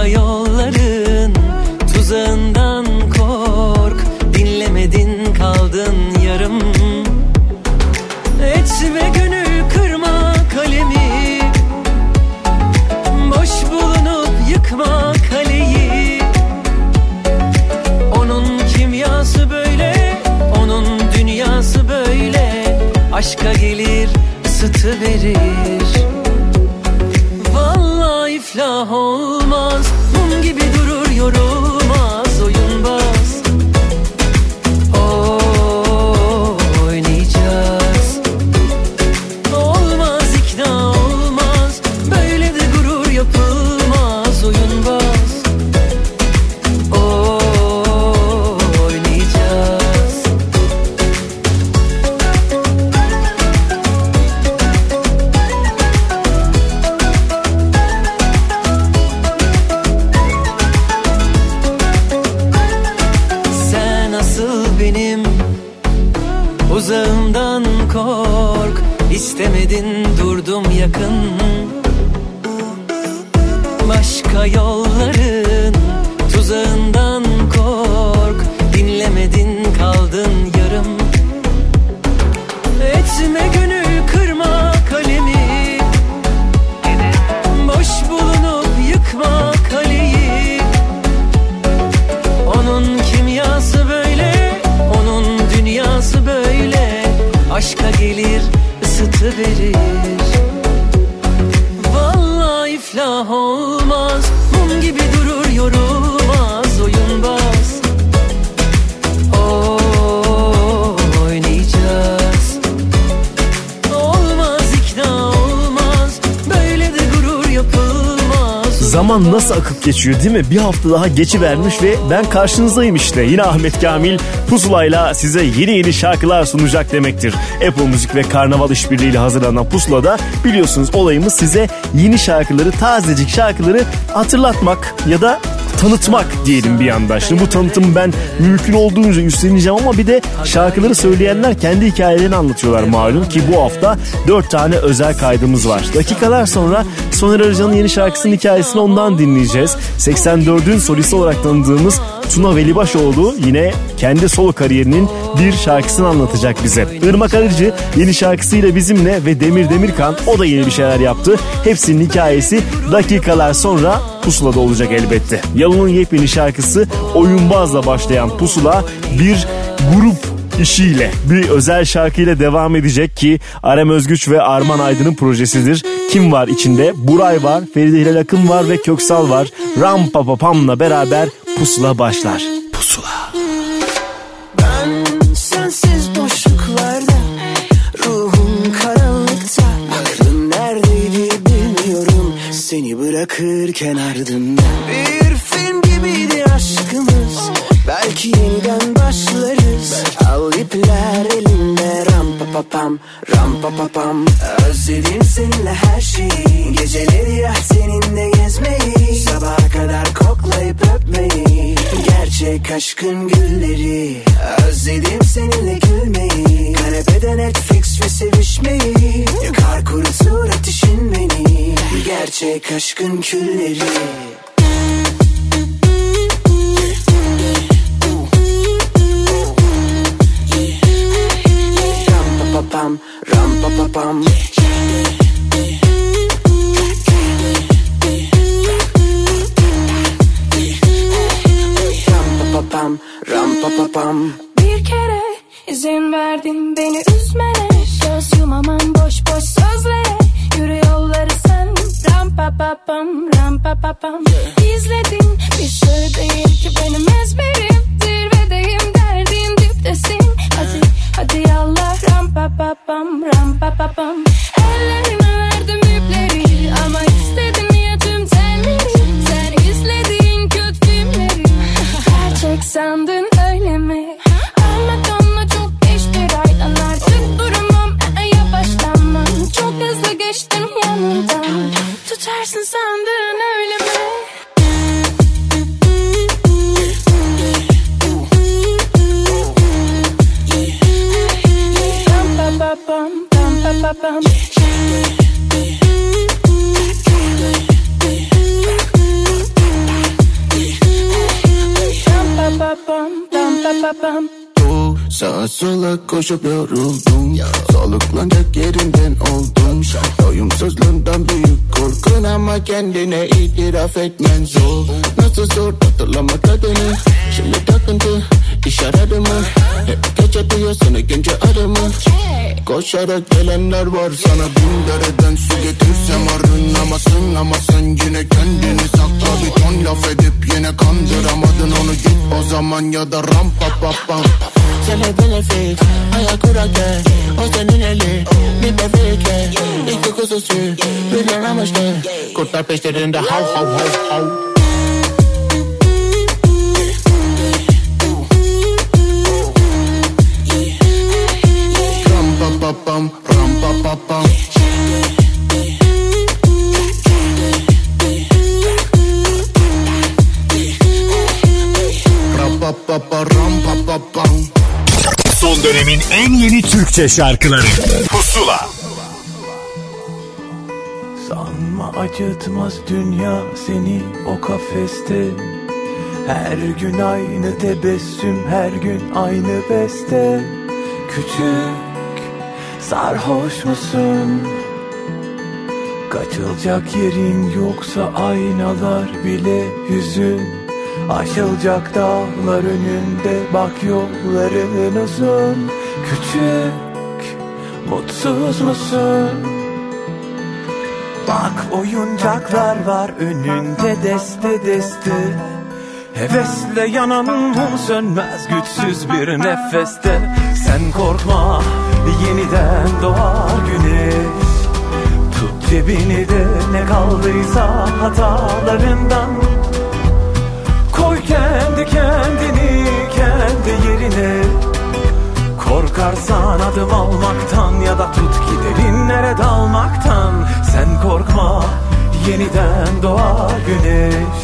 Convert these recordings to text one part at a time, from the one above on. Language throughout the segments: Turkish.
Başka yolların tuzağından kork. Dinlemedin kaldın yarım. Etme gönül kırma kalemi. Boş bulunup yıkma kaleyi. Onun kimyası böyle, onun dünyası böyle. Aşka gelir, ısıtı verir iflah olmaz Geçiyor değil mi? Bir hafta daha geçivermiş ve ben karşınızdayım işte. Yine Ahmet Kamil Pusula'yla size yeni yeni şarkılar sunacak demektir. Apple Müzik ve Karnaval işbirliğiyle hazırlanan Pusula'da biliyorsunuz olayımız size yeni şarkıları, tazecik şarkıları hatırlatmak ya da tanıtmak diyelim bir yandan. Şimdi bu tanıtımı ben mümkün olduğunca üstleneceğim ama bir de şarkıları söyleyenler kendi hikayelerini anlatıyorlar malum ki bu hafta 4 tane özel kaydımız var. Dakikalar sonra Soner Arıcan'ın yeni şarkısının hikayesini ondan dinleyeceğiz. 84'ün solisti olarak tanıdığımız Tuna Velibaşoğlu yine kendi solo kariyerinin bir şarkısını anlatacak bize. Irmak Arıcı yeni şarkısıyla bizimle ve Demir Demirkan o da yeni bir şeyler yaptı. Hepsinin hikayesi dakikalar sonra Pusula'da olacak elbette. Yalın'ın yepyeni şarkısı Oyunbaz'la başlayan Pusula bir grup işiyle bir özel şarkıyla devam edecek ki Arem Özgüç ve Arman Aydın'ın projesidir. Kim var içinde? Buray var, Feride Hilal Akın var ve Köksal var. Ram Pa Pa Pam'la beraber Pusula başlar. Pusula. Ben sensiz boşluklarda Ruhum karanlıkta. Aklım neredeydi bilmiyorum. Seni bırakırken ardımda Bir film gibiydi aşkımız. Belki yeniden başlarız. Al ipler elimde Ram pa pa pam Ram pa pa pam Özledim seninle her şeyi. Geceleri ya seninle gezmeyi. Sabaha kadar koklayıp öpmeyi Gerçek aşkın gülleri. Özledim seninle gülmeyi Kanepede Netflix ve sevişmeyi. Yakar kurutur ateşin beni Gerçek aşkın külleri. Ram pa pa pam, ram pa pa pam. Ram pa pam, ram pa pa pam. Bir kere izin verdin beni üzmene. Göz yumamam boş boş sözlere. Yürü yolları sen Ram pa pa pam ram pa pa pam. İzledin bir şey değil ki benim ezberim. Zirvedeyim derdin diptesin. Hadi hadi yallah ram pa pa pam ram pa pa pam. Ellerime ver Seversin Sandın öyle mi? Anlatanla çok geçti raydan Artık durumum yavaşlanmam Çok hızlı geçtim yanından Tutarsın sandın öyle mi? Bam bam bam bam bam bam bam pam. Sağa sola koşup yoruldum Soluklanacak yerinden oldum Doyumsuzluğundan büyük korkun ama kendine itiraf etmen zor. Nasıl zor hatırlamak adını Şimdi takıntı iş aradı mı Hep atıyor seni gence adımı Koşarak gelenler var sana bin dereden su getirsem arınamazsın Ama sen yine kendini sakla bir ton laf edip yine kandıramadın onu git o zaman ya da ram pa pa pam Seni benefit ayak kurarken o senin eli bir bebek İki kuzusu bir yaramıştı Kurtlar peşlerinde hav hav hav hav Ram pa pa pam, ram pa pa pam. Ram pa pa pa, ram pa pa pam. Son dönemin en yeni Türkçe şarkıları Pusula Sanma acıtmaz dünya seni o kafeste Her gün aynı tebessüm her gün aynı beste Küçük sarhoş musun? Kaçılacak yerin yoksa aynalar bile hüzün Aşılacak dağlar önünde bak yolların uzun Küçük mutsuz musun? Bak oyuncaklar var önünde deste deste Hevesle yanan mum sönmez güçsüz bir nefeste Sen korkma yeniden doğar güneş. Tut cebini de ne kaldıysa hatalarından. Koy kendi kendini kendi yerine. Korkarsan adım almaktan ya da tut ki derinlere dalmaktan. Sen korkma yeniden doğar güneş.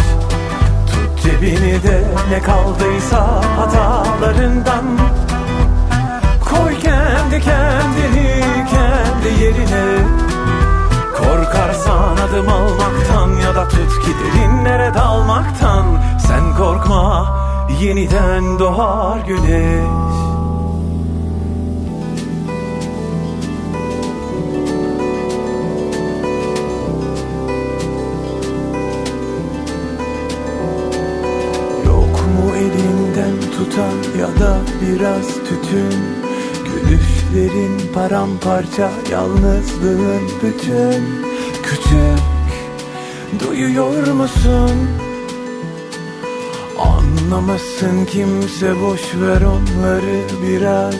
Tut cebini de ne kaldıysa hatalarından Koy kendi kendini kendi yerine. Korkarsan adım almaktan ya da tut ki derinlere dalmaktan. Sen korkma yeniden doğar güneş. Tutan ya da biraz tütün Gülüşlerin paramparça yalnızlığın bütün Küçük duyuyor musun? Anlamasın kimse boş ver onları biraz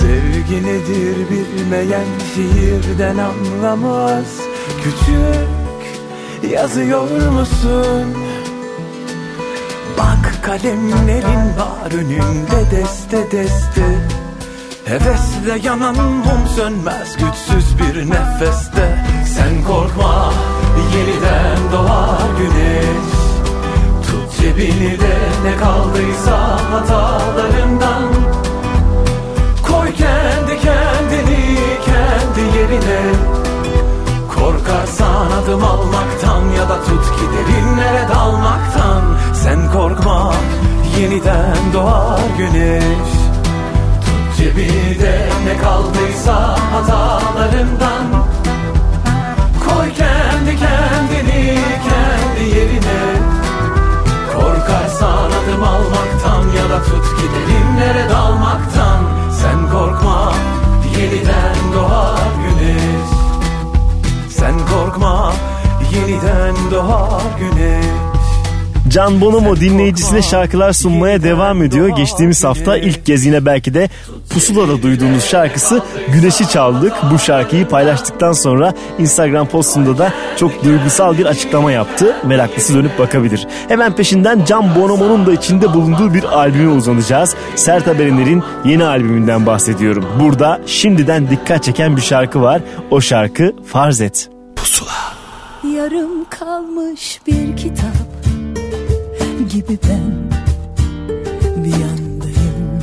Sevgi nedir bilmeyen şiirden anlamaz Küçük yazıyor musun? Bak kalemlerin var önünde deste deste Hevesle yanan mum sönmez güçsüz bir nefeste. Sen korkma yeniden doğar güneş. Tut cebini de ne kaldıysa hatalarından. Koy kendi kendini kendi yerine. Korkarsan adım almaktan ya da tut ki derinlere dalmaktan. Sen korkma yeniden doğar güneş Tut cebini de ne kaldıysa hatalarından. Koy kendi kendini kendi yerine. Korkarsan adım almaktan ya da tut ki derinlere dalmaktan. Sen korkma yeniden doğar güneş. Sen korkma yeniden doğar güneş Can Bonomo dinleyicisine şarkılar sunmaya devam ediyor. Geçtiğimiz hafta ilk kez yine belki de Pusula'da duyduğumuz şarkısı Güneş'i çaldık. Bu şarkıyı paylaştıktan sonra Instagram postunda da çok duygusal bir açıklama yaptı. Meraklısı dönüp bakabilir. Hemen peşinden Can Bonomo'nun da içinde bulunduğu bir albüme uzanacağız. Sert Haberler'in yeni albümünden bahsediyorum. Burada şimdiden dikkat çeken bir şarkı var. O şarkı Farz Et. Pusula Yarım kalmış bir kitap gibi ben bir yandayım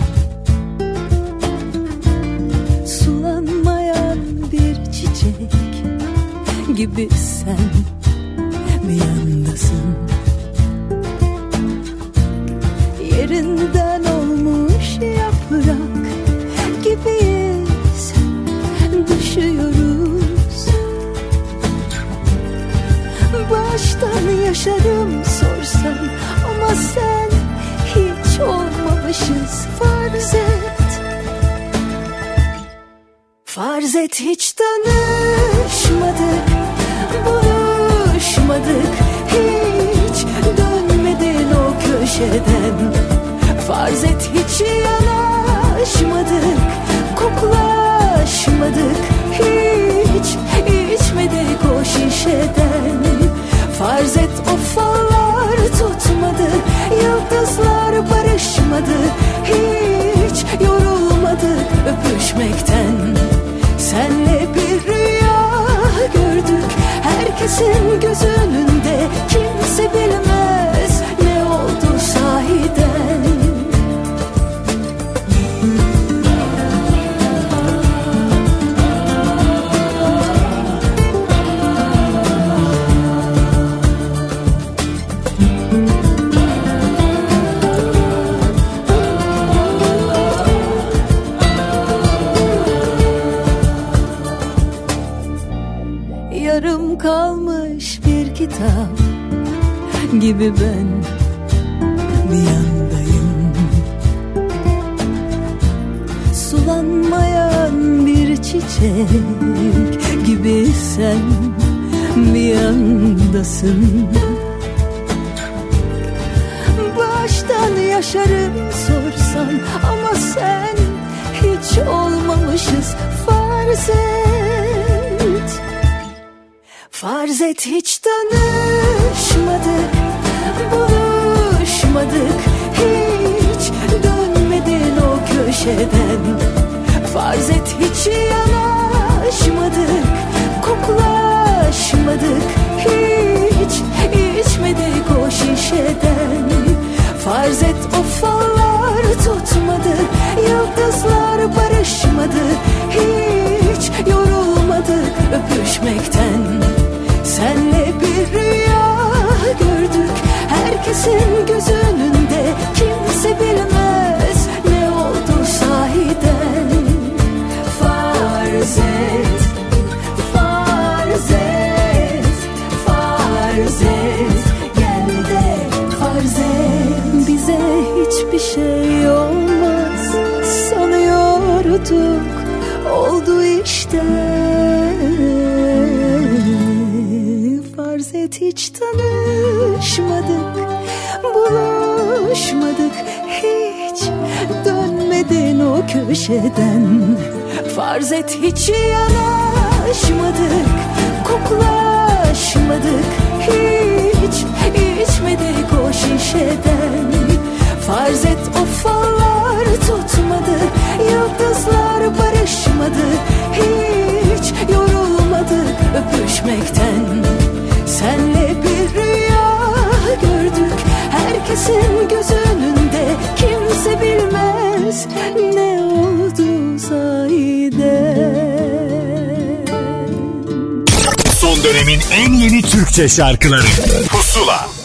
Sulanmayan bir çiçek gibi sen bir yandasın Yerinden olmuş yaprak gibiyiz. Düşüyoruz. Baştan yaşarım sorsan sen hiç olmamışız. Farz et. Farz et hiç tanışmadık Buluşmadık. Hiç dönmedin o köşeden. Farz et hiç yanaşmadık Koklaşmadık. Hiç içmedik o şişeden. Farz et o fallar tutmadı Yıldızlar barışmadı Hiç yorulmadık öpüşmekten. Senle bir rüya gördük Herkesin göz önünde Kimse bilmez gibi ben bir yandayım. Sulanmayan bir çiçek gibi sen bir yandasın. Baştan yaşarım sorsan ama sen hiç olmamışız farz et. Farz et hiç tanışmadık Buluşmadık. Hiç dönmedin o köşeden. Farz et hiç yanaşmadık Koklaşmadık. Hiç içmedik o şişeden. Farz et o fallar tutmadı Yıldızlar barışmadı. Hiç yorulmadık öpüşmekten. Senle bir Herkesin göz önünde Kimse bilmez ne oldu sahiden Farz et köşeden. Farz et hiç yanaşmadık Koklaşmadık Hiç içmedik o şişeden. Farz et o fallar tutmadı Yıldızlar barışmadı Hiç yorulmadık öpüşmekten. Senle bir rüya gördük. Herkesin göz önünde Kimse bilmez ne oldu sahiden Son dönemin en yeni Türkçe şarkıları. Pusula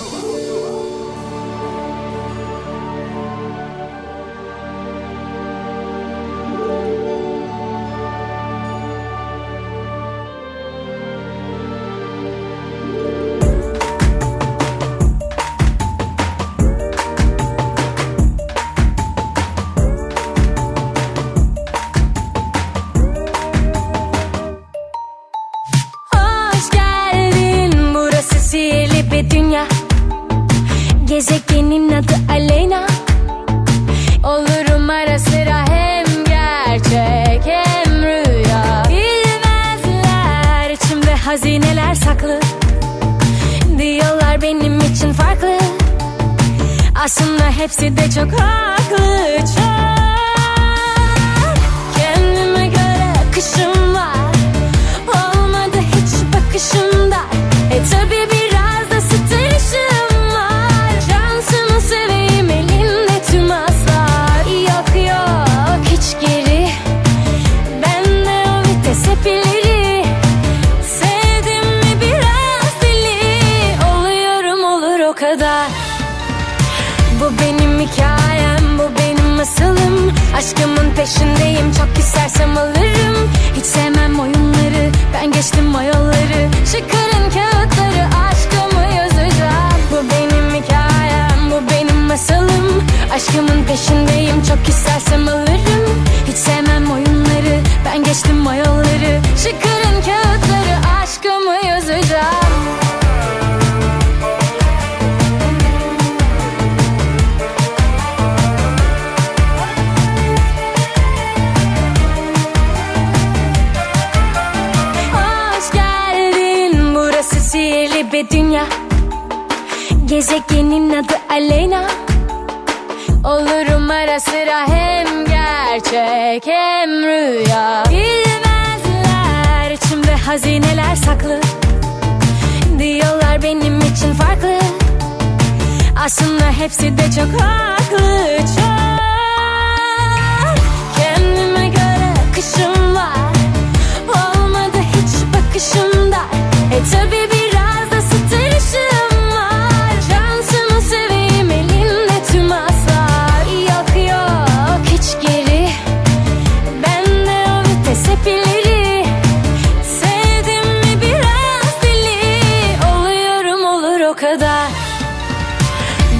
kadar.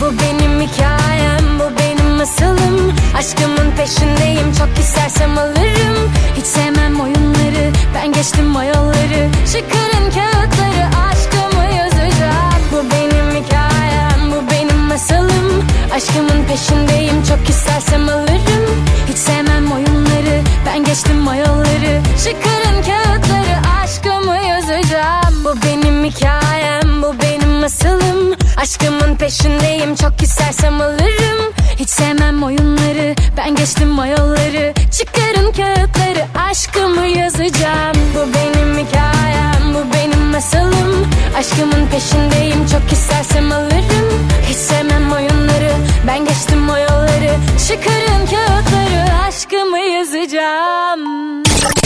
Bu benim hikayem, bu benim masalım Aşkımın peşindeyim, çok istersem alırım. Hiç sevmem oyunları, ben geçtim o yolları Çıkarın kağıtları, aşkımı yazacağım. Bu benim hikayem, bu benim masalım Aşkımın peşindeyim, çok istersem alırım. Hiç sevmem oyunları, ben geçtim o yolları Çıkarın kağıtları, aşkımı yazacağım Bu benim hikayem, bu benim masalım Aşkımın peşindeyim çok istersem alırım. Hiç sevmem oyunları ben geçtim o yolları Çıkarın kağıtları aşkımı yazacağım. Bu benim hikayem bu benim masalım Aşkımın peşindeyim çok istersem alırım. Hiç sevmem oyunları ben geçtim o yolları Çıkarın kağıtları aşkımı yazacağım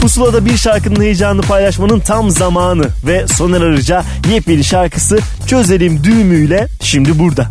Pusula'da bir şarkının heyecanını paylaşmanın tam zamanı ve Soner Arıca yepyeni şarkısı Çözelim düğümüyle şimdi burada.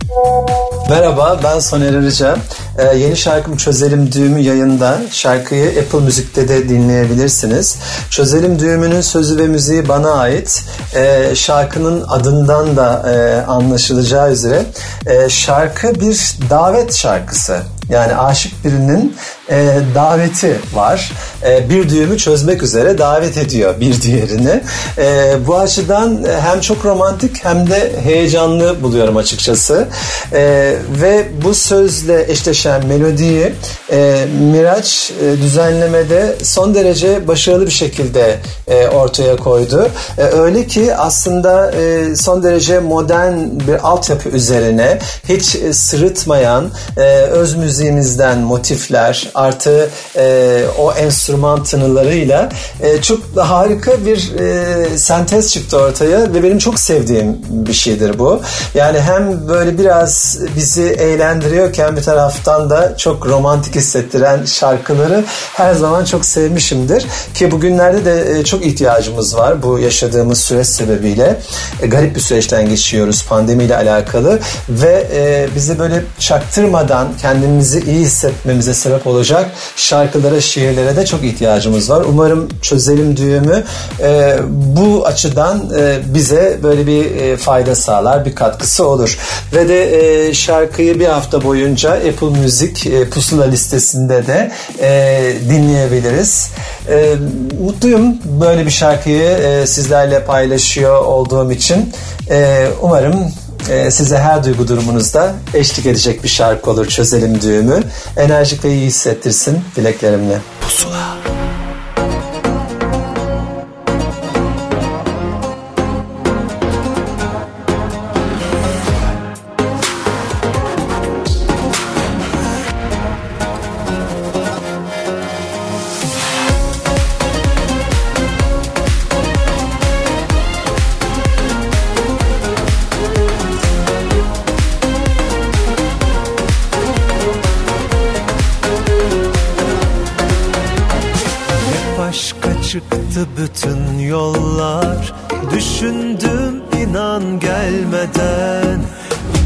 Merhaba ben Soner Arıca. Ee, yeni şarkım Çözelim Düğümü yayında. Şarkıyı Apple Müzik'te de dinleyebilirsiniz. Çözelim Düğümü'nün sözü ve müziği bana ait. Ee, şarkının adından da e, anlaşılacağı üzere e, şarkı bir davet şarkısı. Yani aşık birinin e, daveti var. E, bir düğümü çözmek üzere davet ediyor bir diğerini. E, bu açıdan hem çok romantik hem de heyecanlı buluyorum açıkçası. E, ve bu sözle eşleşen melodiyi e, Miraç e, düzenlemede son derece başarılı bir şekilde e, ortaya koydu. E, öyle ki aslında e, son derece modern bir altyapı üzerine hiç e, sırıtmayan e, öz müziğimizden motifler artı e, o enstrüman tınılarıyla e, çok harika bir e, sentez çıktı ortaya ve benim çok sevdiğim bir şeydir bu. Yani hem böyle biraz bizi eğlendiriyorken bir taraftan da çok romantik hissettiren şarkıları her zaman çok sevmişimdir. Ki bugünlerde de e, çok ihtiyacımız var bu yaşadığımız süreç sebebiyle. E, garip bir süreçten geçiyoruz pandemiyle alakalı ve e, bizi böyle çaktırmadan kendimizi iyi hissetmemize sebep olacak şarkılara, şiirlere de çok ihtiyacımız var. Umarım çözelim düğümü e, bu açıdan e, bize böyle bir e, fayda sağlar, bir katkısı olur. Ve de e, şarkıyı bir hafta boyunca Apple Music e, pusula listesinde de e, dinleyebiliriz. E, mutluyum böyle bir şarkıyı e, sizlerle paylaşıyor olduğum için. E, umarım e, size her duygu durumunuzda eşlik edecek bir şarkı olur çözelim düğümü. Enerjik ve iyi hissettirsin dileklerimle. Pusula çıktı bütün yollar. Düşündüm inan gelmeden.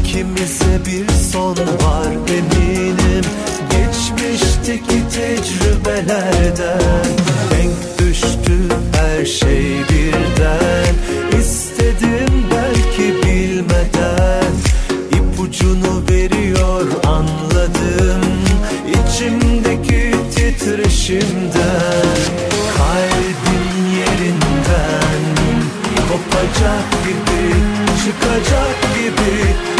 İkimize bir son var eminim. Geçmişteki tecrübelerden. Denk düştü her şey birden. İstedim belki bilmeden. İpucunu veriyor anladım. İçimdeki titreşimden. Çıkacak gibi, çıkacak gibi.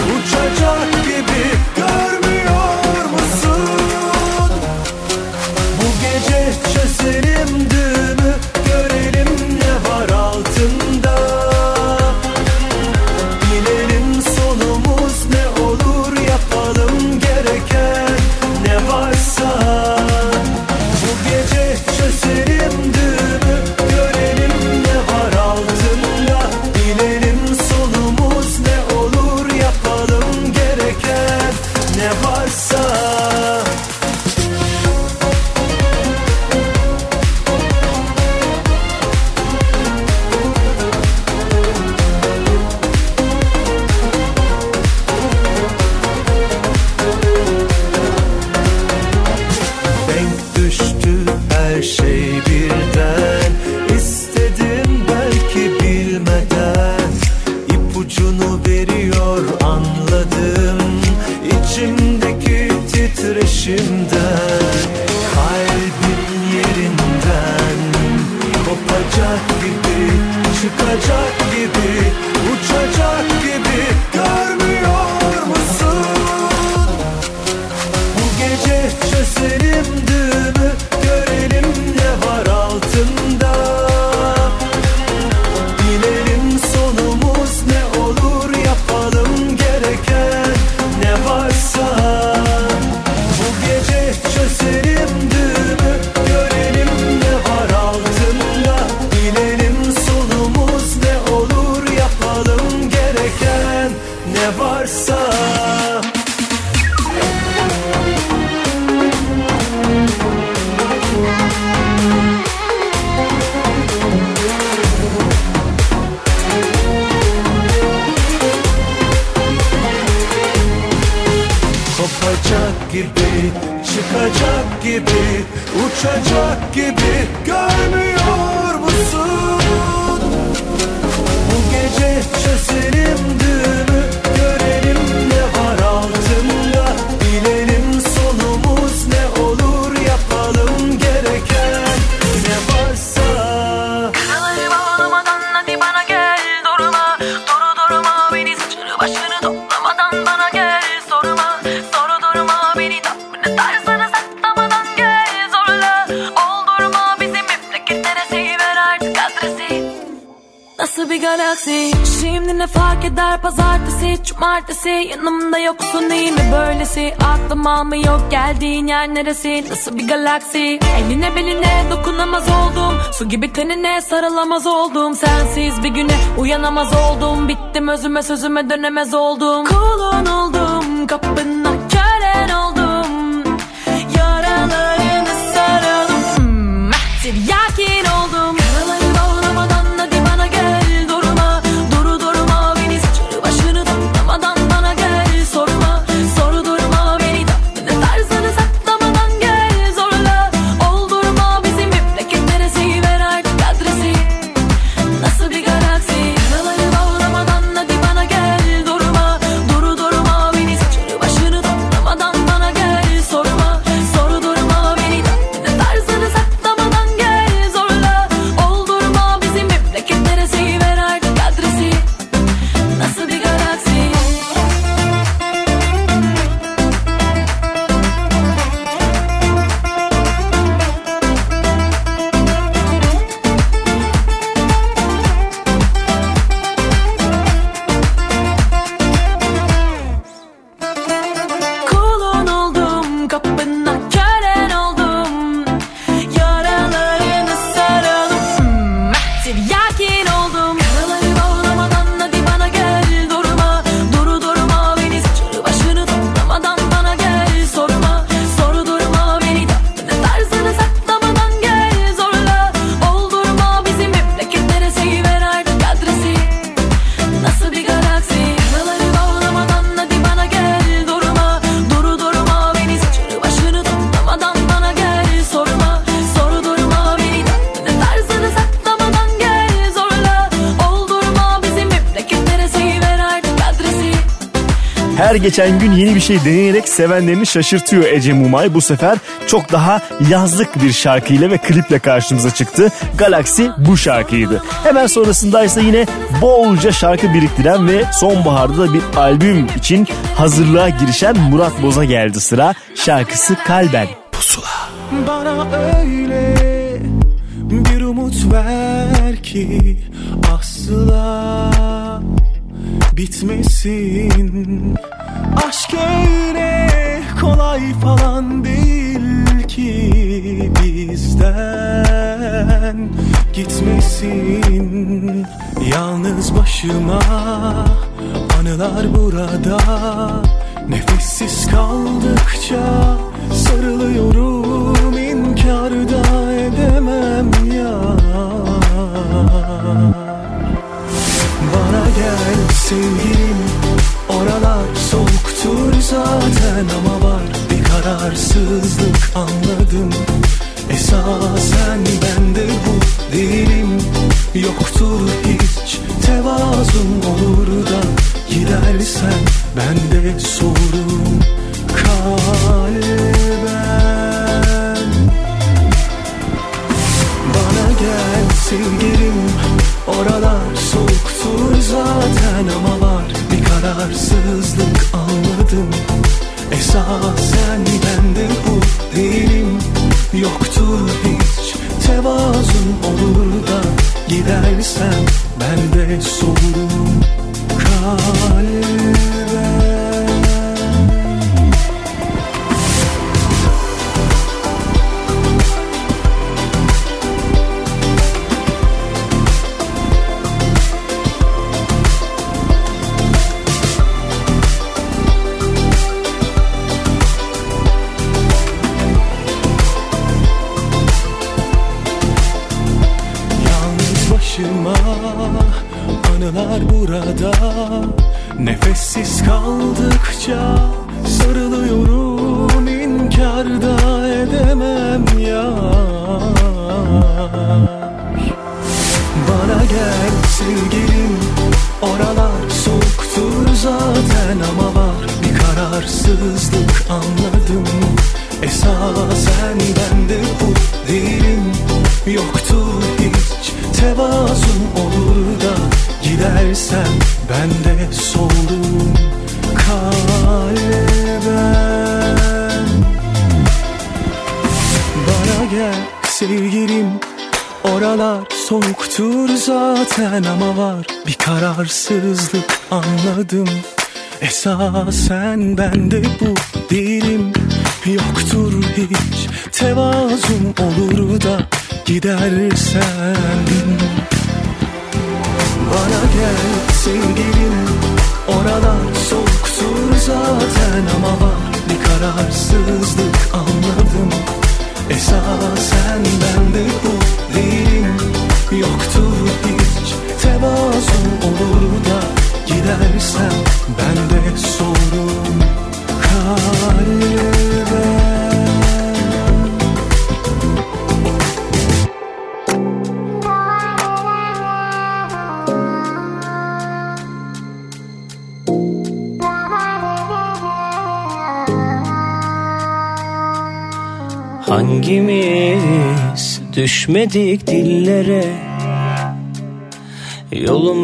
Nasıl bir galaksi? Şimdi ne fark eder? Pazartesi Cumartesi. Yanımda yoksun değil mi böylesi? Aklım almıyor geldiğin yer neresi? Nasıl bir galaksi? Eline beline dokunamaz oldum. Su gibi tenine sarılamaz oldum. Sensiz bir güne uyanamaz oldum. Bittim özüme sözüme dönemez oldum. Kulun oldum. Kapına geçen gün yeni bir şey deneyerek sevenlerini şaşırtıyor Ece Mumay. Bu sefer çok daha yazlık bir şarkıyla ve kliple karşımıza çıktı. Galaxy bu şarkıydı. Hemen sonrasında ise yine bolca şarkı biriktiren ve sonbaharda da bir albüm için hazırlığa girişen Murat Boz'a geldi sıra. Şarkısı Kalben. Pusula. Bana öyle bir umut ver ki asla bitmesin öyle kolay falan değil ki bizden. Gitmesin Yalnız başıma anılar burada. Nefessiz kaldıkça sarılıyorum inkar da edemem ya. Bana gel sevgilim zaten ama var. Bir kararsızlık anladım. Esasen bende bu değilim. Yoktur hiç tevazum olur da Gidersen ben de sorum kalben Gidersen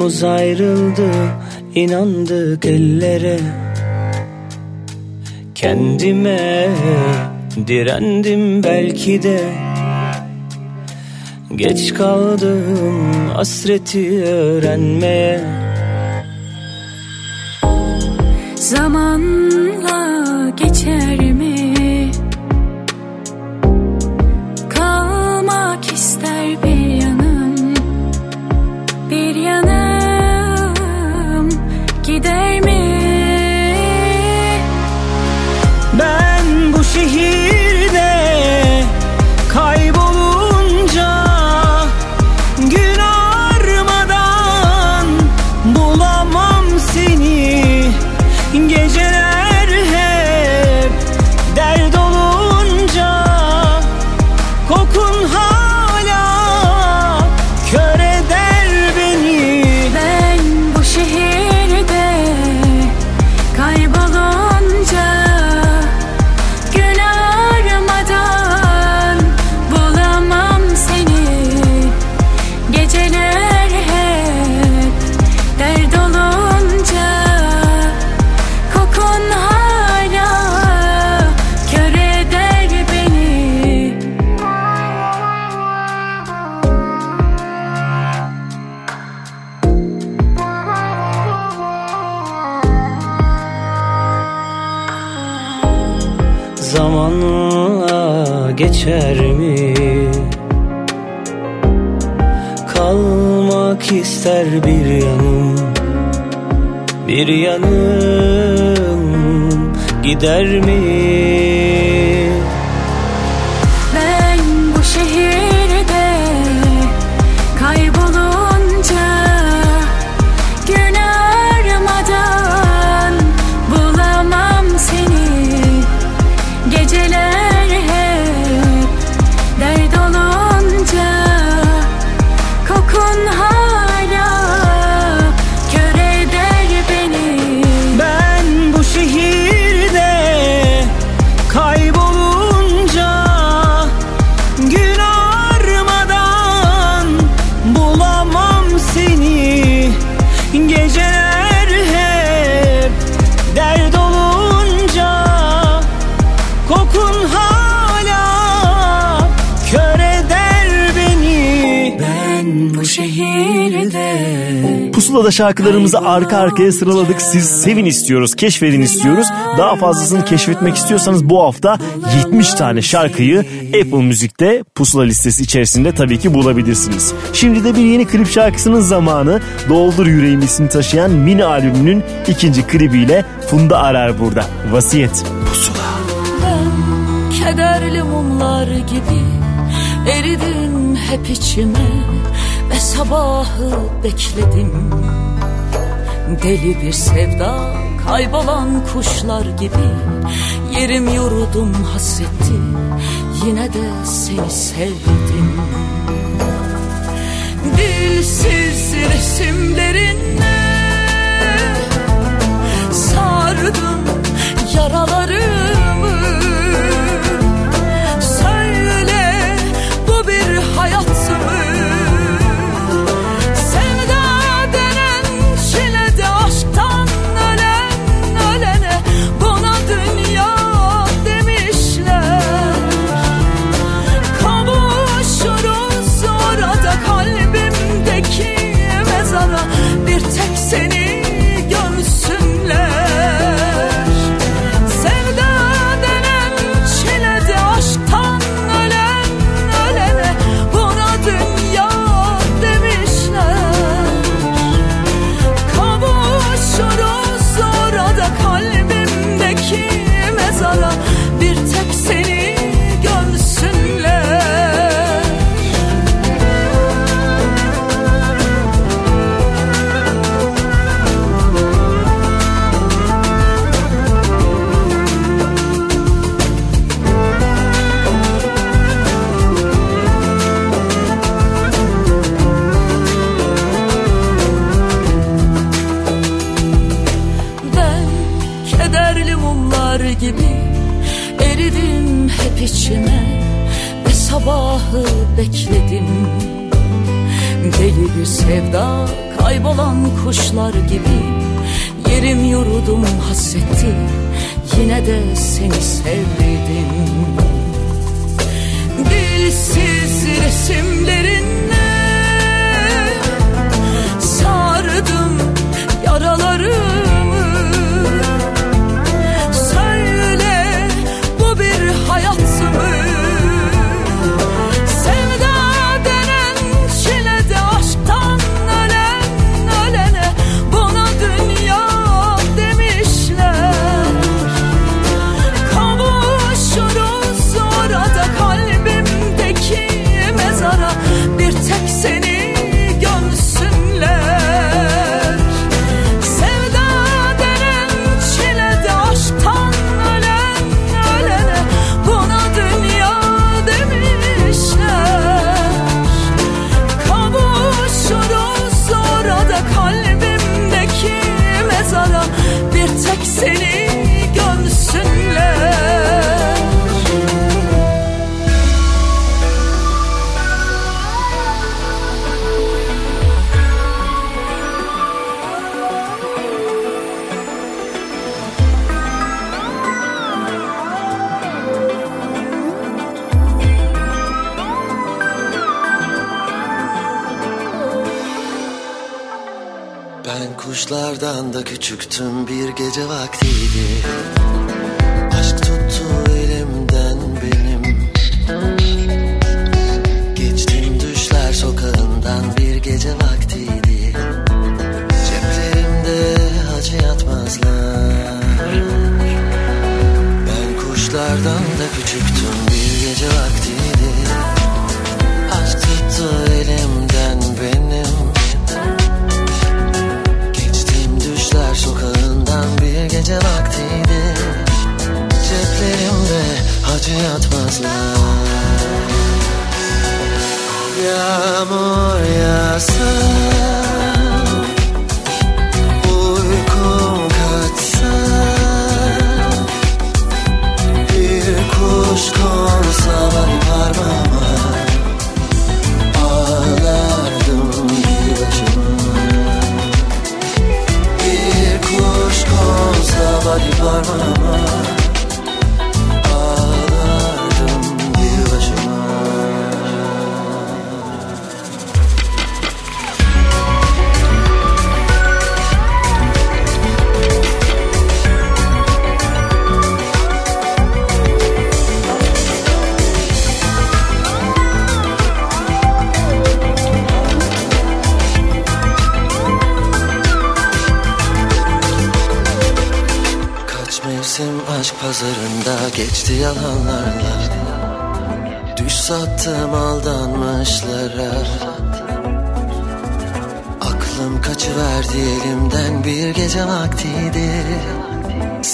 Yolumuz ayrıldı inandık ellere. Kendime direndim belki de. Geç kaldım hasreti öğrenmeye şarkılarımızı arka arkaya sıraladık. Siz sevin istiyoruz, keşfedin istiyoruz. Daha fazlasını keşfetmek istiyorsanız bu hafta 70 tane şarkıyı Apple Müzik'te pusula listesi içerisinde tabii ki bulabilirsiniz. Şimdi de bir yeni klip şarkısının zamanı. Doldur Yüreğim ismi taşıyan mini albümünün ikinci klibiyle Funda Arar burada. Vasiyet. Pusula. Ben kederli mumlar gibi eridin hep içime ve sabahı bekledim. Deli bir sevda kaybolan kuşlar gibi. Yerim yurudum hasretti Yine de seni sevdim. Dilsiz resimlerinle Sardım yaralarımı.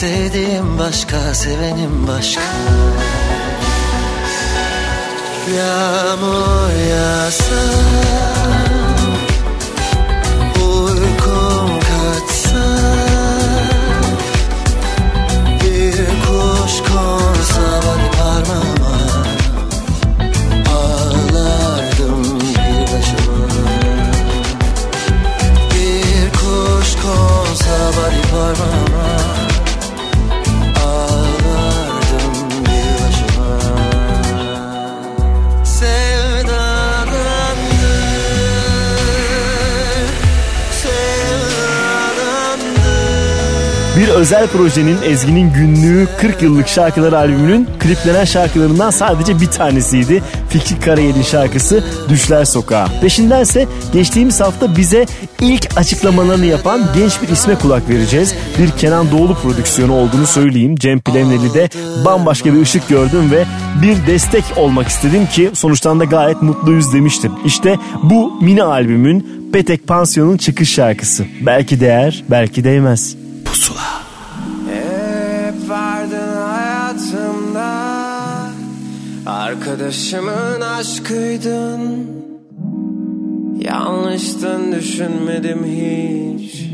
Sevdiğim başka, sevenim başka. Yağmur yağsa özel projenin Ezgi'nin günlüğü 40 yıllık şarkılar albümünün kliplenen şarkılarından sadece bir tanesiydi. Fikri Karayel'in şarkısı Düşler Sokağı. Peşindense geçtiğimiz hafta bize ilk açıklamalarını yapan genç bir isme kulak vereceğiz. Bir Kenan Doğulu prodüksiyonu olduğunu söyleyeyim. Cem Plemneli'de bambaşka bir ışık gördüm ve bir destek olmak istedim ki sonuçtan da gayet mutluyuz demiştim. İşte bu mini albümün Petek Pansiyon'un çıkış şarkısı. Belki değer, belki değmez. Arkadaşımın aşkıydın. Yanlıştın düşünmedim hiç.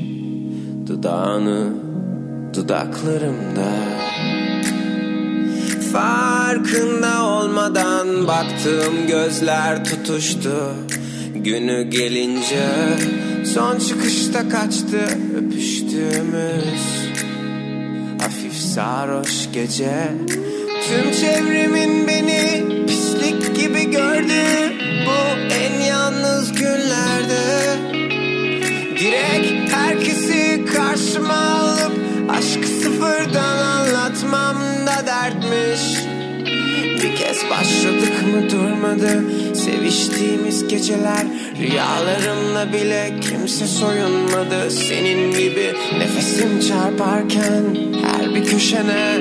Dudağını dudaklarımda. Farkında olmadan baktığım gözler tutuştu. Günü gelince son çıkışta kaçtı öpüştüğümüz Hafif sarhoş gece Tüm çevremin beni pislik gibi gördü. Bu en yalnız günlerde. Direkt herkesi karşıma alıp Aşkı sıfırdan anlatmam da dertmiş. Bir kez başladık mı durmadı Seviştiğimiz geceler. Rüyalarımla bile kimse soyunmadı. Senin gibi nefesim çarparken Her bir köşene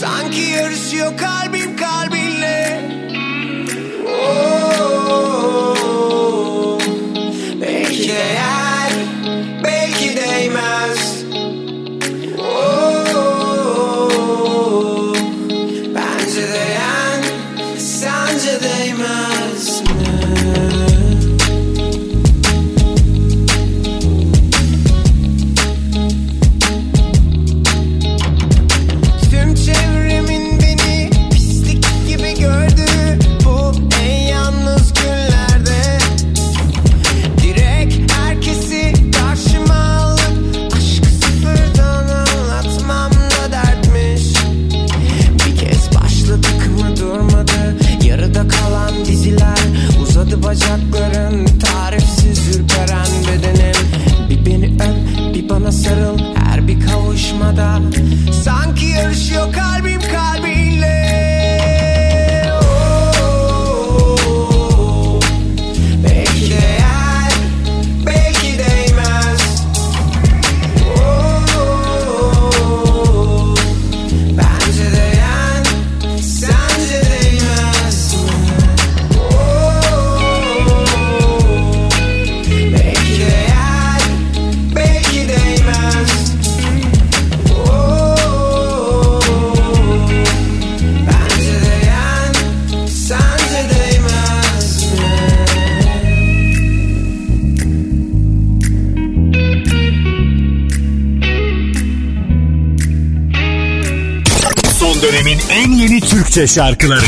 Sanki yarışıyor kalbim kalbinle Oo, Türkçe şarkıları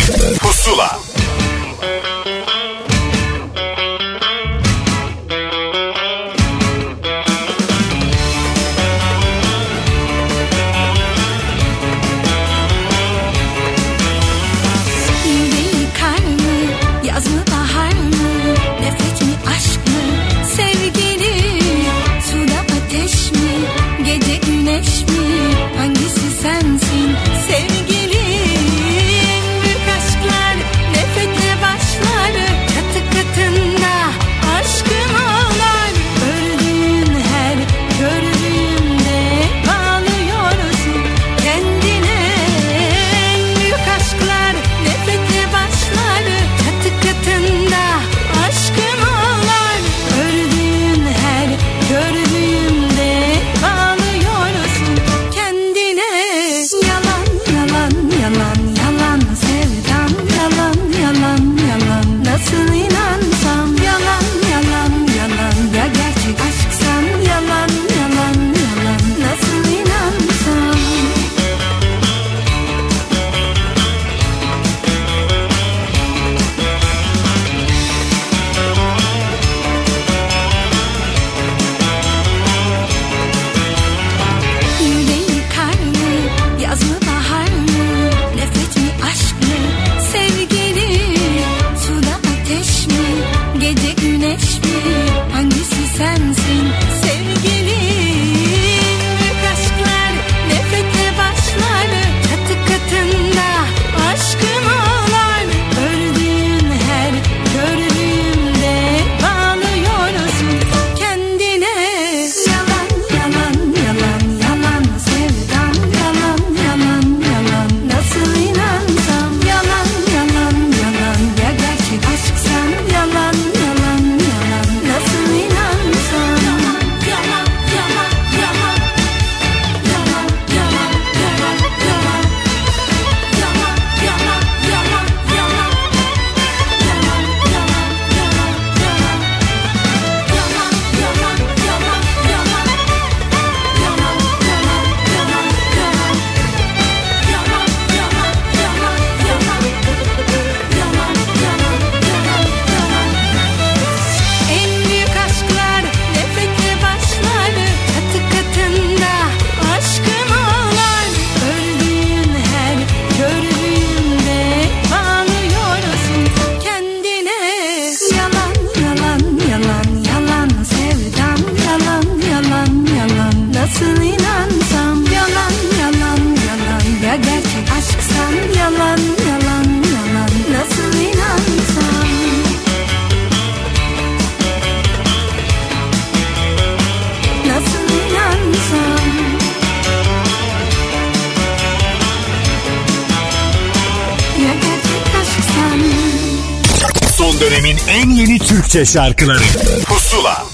Türkçe şarkıları Pusula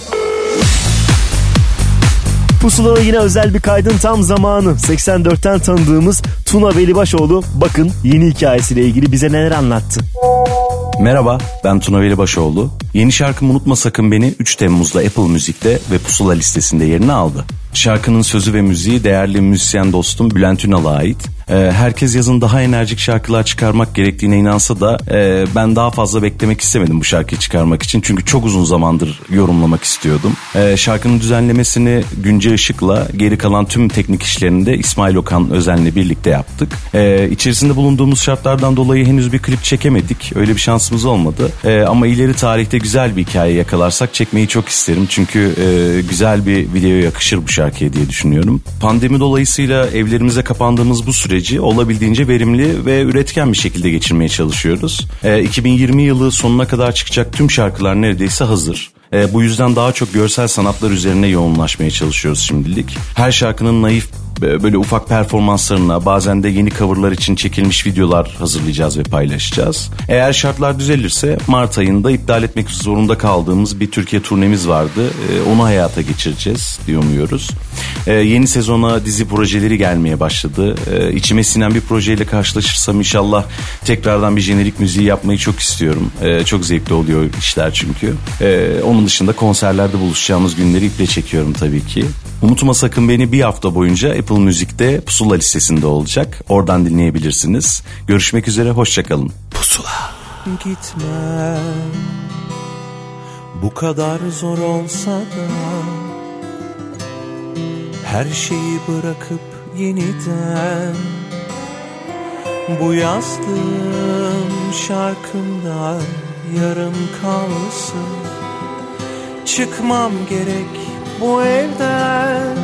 Pusula'da yine özel bir kaydın tam zamanı. 84'ten tanıdığımız Tuna Velibaşoğlu bakın yeni hikayesiyle ilgili bize neler anlattı. Merhaba ben Tuna Velibaşoğlu. Yeni şarkım Unutma Sakın Beni 3 Temmuz'da Apple Müzik'te ve Pusula listesinde yerini aldı. Şarkının sözü ve müziği değerli müzisyen dostum Bülent Ünal'a ait. Ee, herkes yazın daha enerjik şarkılar çıkarmak gerektiğine inansa da e, ben daha fazla beklemek istemedim bu şarkıyı çıkarmak için. Çünkü çok uzun zamandır yorumlamak istiyordum. Ee, şarkının düzenlemesini Günce Işık'la geri kalan tüm teknik işlerini de İsmail Okan Özen'le birlikte yaptık. Ee, içerisinde bulunduğumuz şartlardan dolayı henüz bir klip çekemedik. Öyle bir şansımız olmadı. Ama ileri tarihte güzel bir hikaye yakalarsak çekmeyi çok isterim. Çünkü e, güzel bir videoya yakışır bu şarkıya diye düşünüyorum. Pandemi dolayısıyla evlerimize kapandığımız bu süreci olabildiğince verimli ve üretken bir şekilde geçirmeye çalışıyoruz. Ee, 2020 yılı sonuna kadar çıkacak tüm şarkılar neredeyse hazır. Ee, bu yüzden daha çok görsel sanatlar üzerine yoğunlaşmaya çalışıyoruz şimdilik. Her şarkının naif e, böyle ufak performanslarına bazen de yeni coverlar için çekilmiş videolar hazırlayacağız ve paylaşacağız. Eğer şartlar düzelirse Mart ayında iptal etmek zorunda kaldığımız bir Türkiye turnemiz vardı. E, Onu hayata geçireceğiz diye umuyoruz. E, Yeni sezona dizi projeleri gelmeye başladı. E, İçime sinen bir projeyle karşılaşırsam inşallah tekrardan bir jenerik müziği yapmayı çok istiyorum. Çok zevkli oluyor işler çünkü. Onun dışında konserlerde buluşacağımız günleri iple çekiyorum tabii ki. Unutma sakın beni bir hafta boyunca Apple Müzik'te Pusula listesinde olacak. Oradan dinleyebilirsiniz. Görüşmek üzere, hoşçakalın. Pusula. Gitme Bu kadar zor olsa da Her şeyi bırakıp yeniden Bu yazdığım şarkımda yarım kalsın Çıkmam gerek bu evden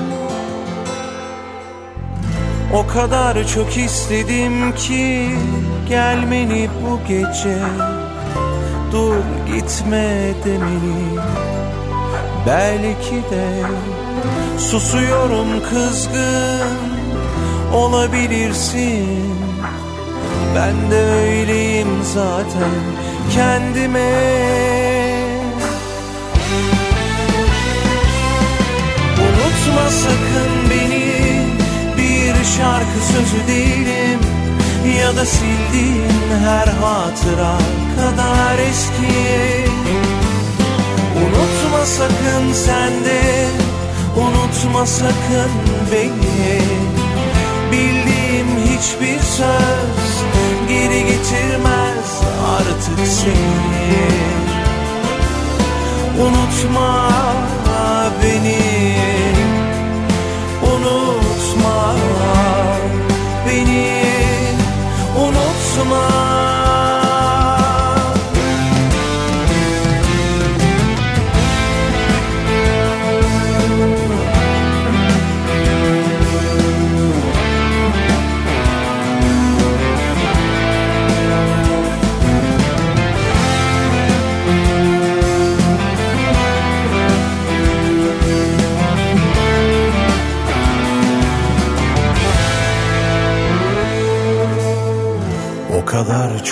O kadar çok istedim ki gelmeni bu gece. Dur gitme demeni. Belki de susuyorum kızgın olabilirsin. Ben de öyleyim zaten kendime. Unutma sakın şarkı sözü değilim Ya da sildiğin her hatıra kadar eski. Unutma sakın sen de Unutma sakın beni. Bildiğim hiçbir söz Geri getirmez artık seni. Unutma beni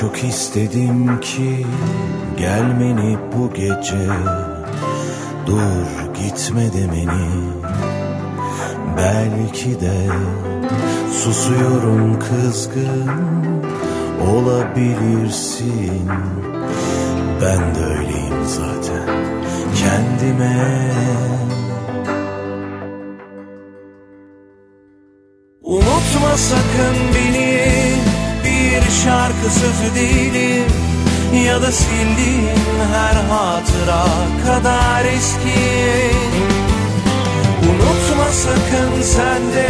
çok istedim ki gelmeni bu gece. Dur gitme demeni Belki de susuyorum kızgın olabilirsin. Ben de öyleyim zaten kendime. Unutma sakın bir şarkı sözü değilim Ya da sildiğin her hatıra kadar eski. Unutma sakın sen de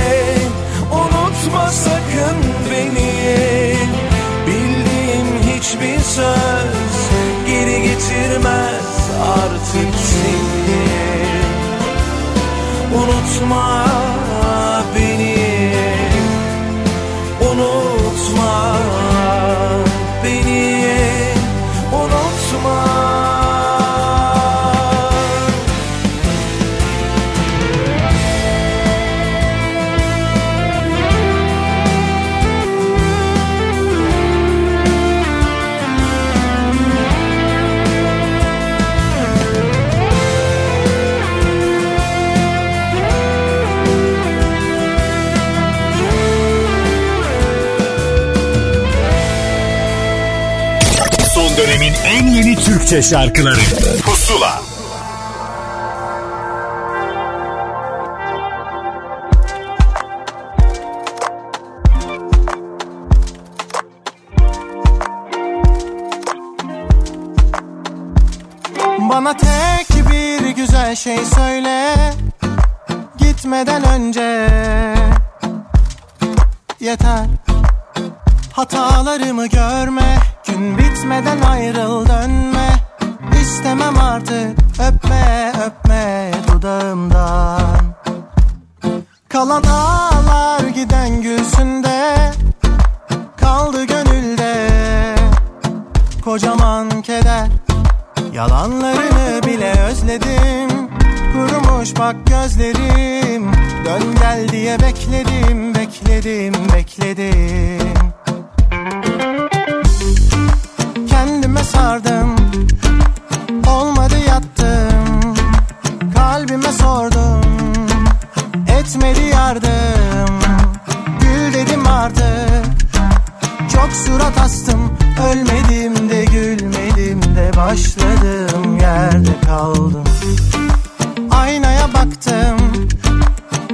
Unutma sakın beni. Bildiğim hiçbir söz Geri getirmez artık seni. Unutma Türkçe şarkıları. Pusula. Bana tek bir güzel şey söyle. Gitmeden önce. Yeter. Hatalarımı görme. Gün bitmeden ayrıl dönme İstemem artık. Öpme öpme dudağımdan. Kalan ağlar giden gülsünde. Kaldı gönülde Kocaman keder. Yalanlarını bile özledim. Kurumuş bak gözlerim. Dön gel diye bekledim Bekledim bekledim. Kendime sardım Olmadı yattım Kalbime sordum. Etmedi yardım Gül dedim artık. Çok surat astım Ölmedim de gülmedim de Başladım. Yerde kaldım. Aynaya baktım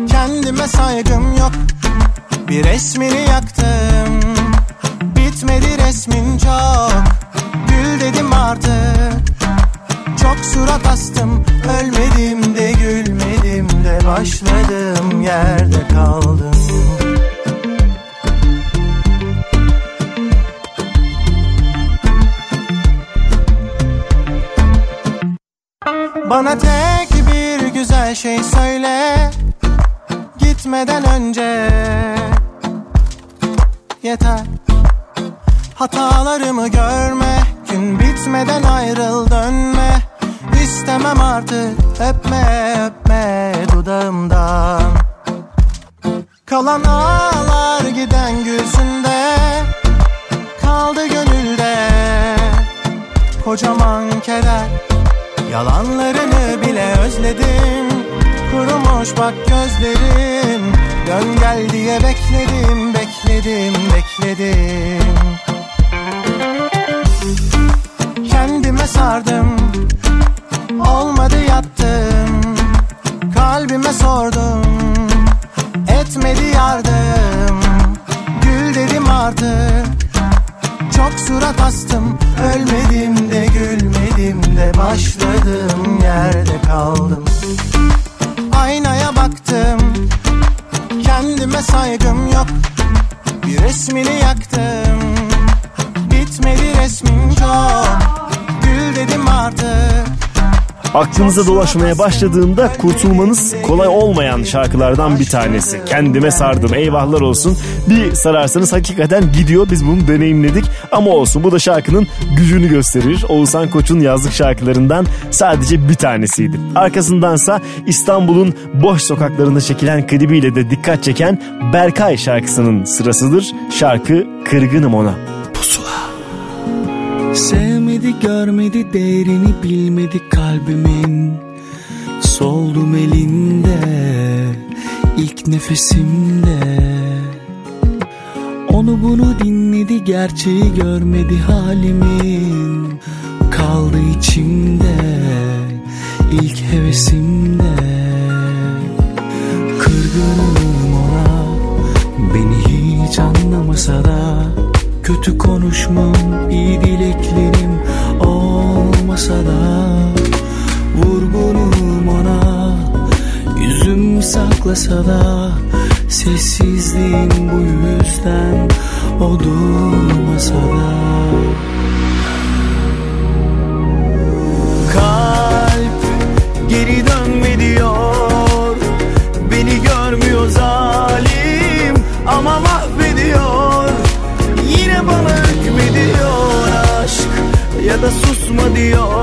Kendime saygım yok. Bir resmini yaktım Bitmedi resmin çok. Gül dedim artık Çok surat astım Ölmedim de gülmedim de Başladım yerde kaldım. Bana tek bir güzel şey söyle Gitmeden önce. Yeter. Hatalarımı görme Gün bitmeden ayrıl dönme İstemem artık. Öpme öpme dudağımdan. Kalan ağlar giden yüzünde Kaldı gönülde Kocaman keder. Yalanlarını bile özledim. Kurumuş bak gözlerim. Dön gel diye bekledim Bekledim bekledim. Kendime sardım Olmadı yattım Kalbime sordum. Etmedi yardım Gül dedim artık. Çok surat astım Ölmedim de gülmedim de Başladım yerde kaldım. Aynaya baktım Kendime saygım yok. Bir resmini yaktım Bitmedi resmin çok. Gül dedim artık Aklınıza dolaşmaya başladığında kurtulmanız kolay olmayan şarkılardan bir tanesi. Kendime sardım eyvahlar olsun. Bir sararsanız hakikaten gidiyor biz bunu deneyimledik ama olsun bu da şarkının gücünü gösterir. Oğuzhan Koç'un yazlık şarkılarından sadece bir tanesiydi. Arkasındansa İstanbul'un boş sokaklarında çekilen klibiyle de dikkat çeken Berkay şarkısının sırasıdır. Şarkı Kırgınım Ona. Sevmedi görmedi değerini bilmedi kalbimin. Soldum elinde ilk nefesimde. Onu bunu dinledi gerçeği görmedi halimin. Kaldı içimde ilk hevesimde. Kırgınım ona beni hiç anlamasa da Kötü konuşmam, iyi dileklerim olmasa da Vurgunum ona, yüzüm saklasa da Sessizliğim bu yüzden o durmasa da susma diyor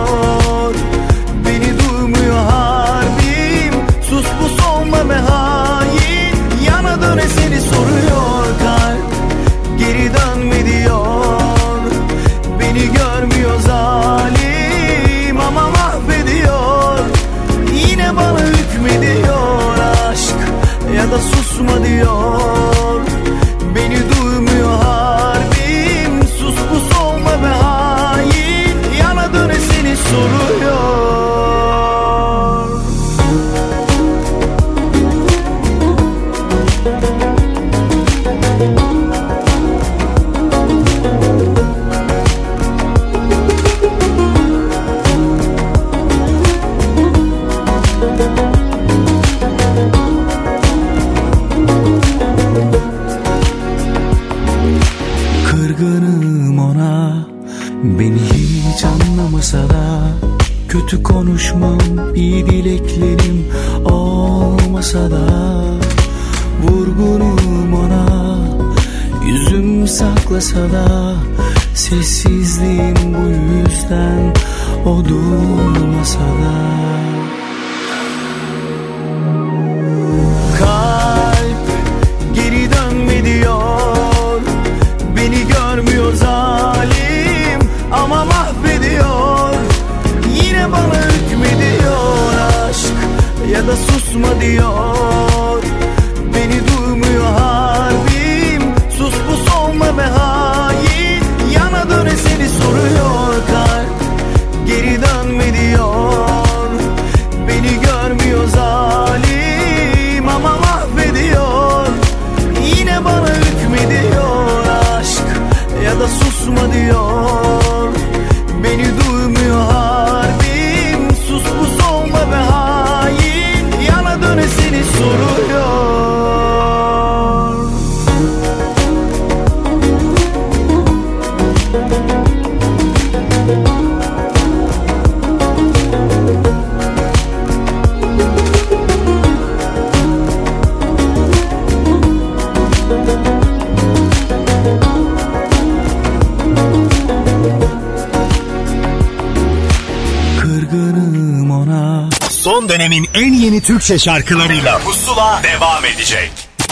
Türkçe şarkılarıyla Pusula devam edecek.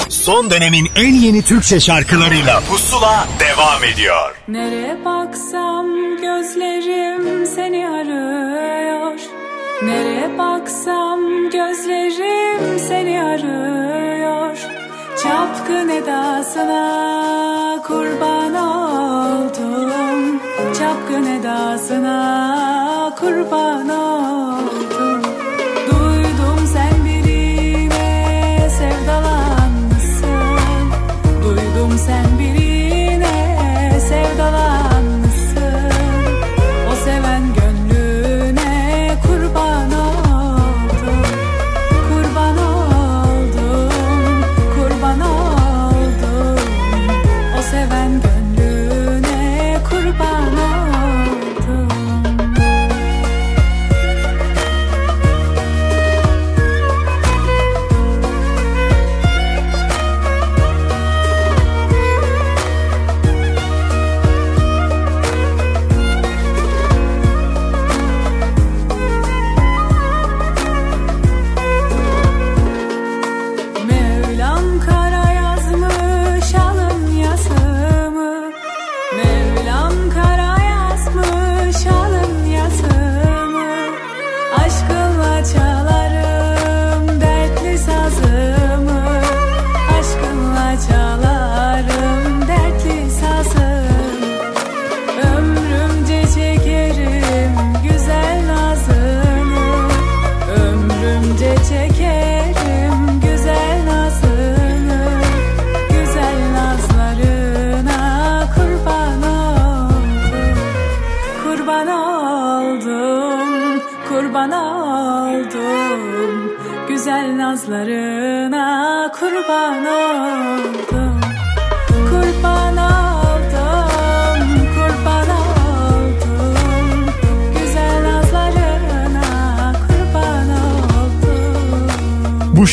Son dönemin en yeni Türkçe şarkılarıyla Pusula devam ediyor. Nereye baksam gözlerim seni arıyor Nereye baksam gözlerim seni arıyor Çapkın edasına kurban oldum Çapkın edasına kurban oldum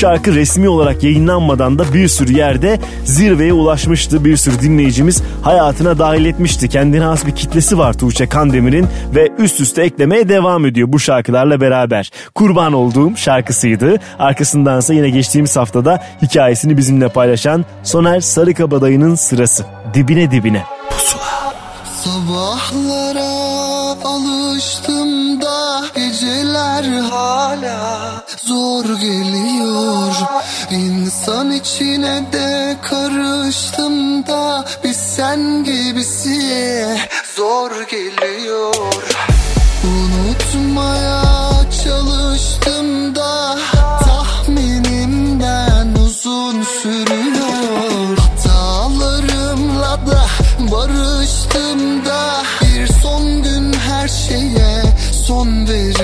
şarkı resmi olarak yayınlanmadan da bir sürü yerde zirveye ulaşmıştı. Bir sürü dinleyicimiz hayatına dahil etmişti. Kendine has bir kitlesi var Tuğçe Kandemir'in ve üst üste eklemeye devam ediyor bu şarkılarla beraber. Kurban olduğum şarkısıydı. Arkasındansa yine geçtiğimiz haftada hikayesini bizimle paylaşan Soner Sarıkabadayı'nın sırası. Dibine dibine. Sabahlara alıştım da geceler hala zor geliyor. İnsan içine de karıştım da bir sen gibisi zor geliyor. Unutmaya çalıştım da tahminimden uzun sürüyor. Hatalarımla da barıştım da bir son gün her şeye son veriyor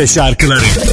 Türkçe şarkıları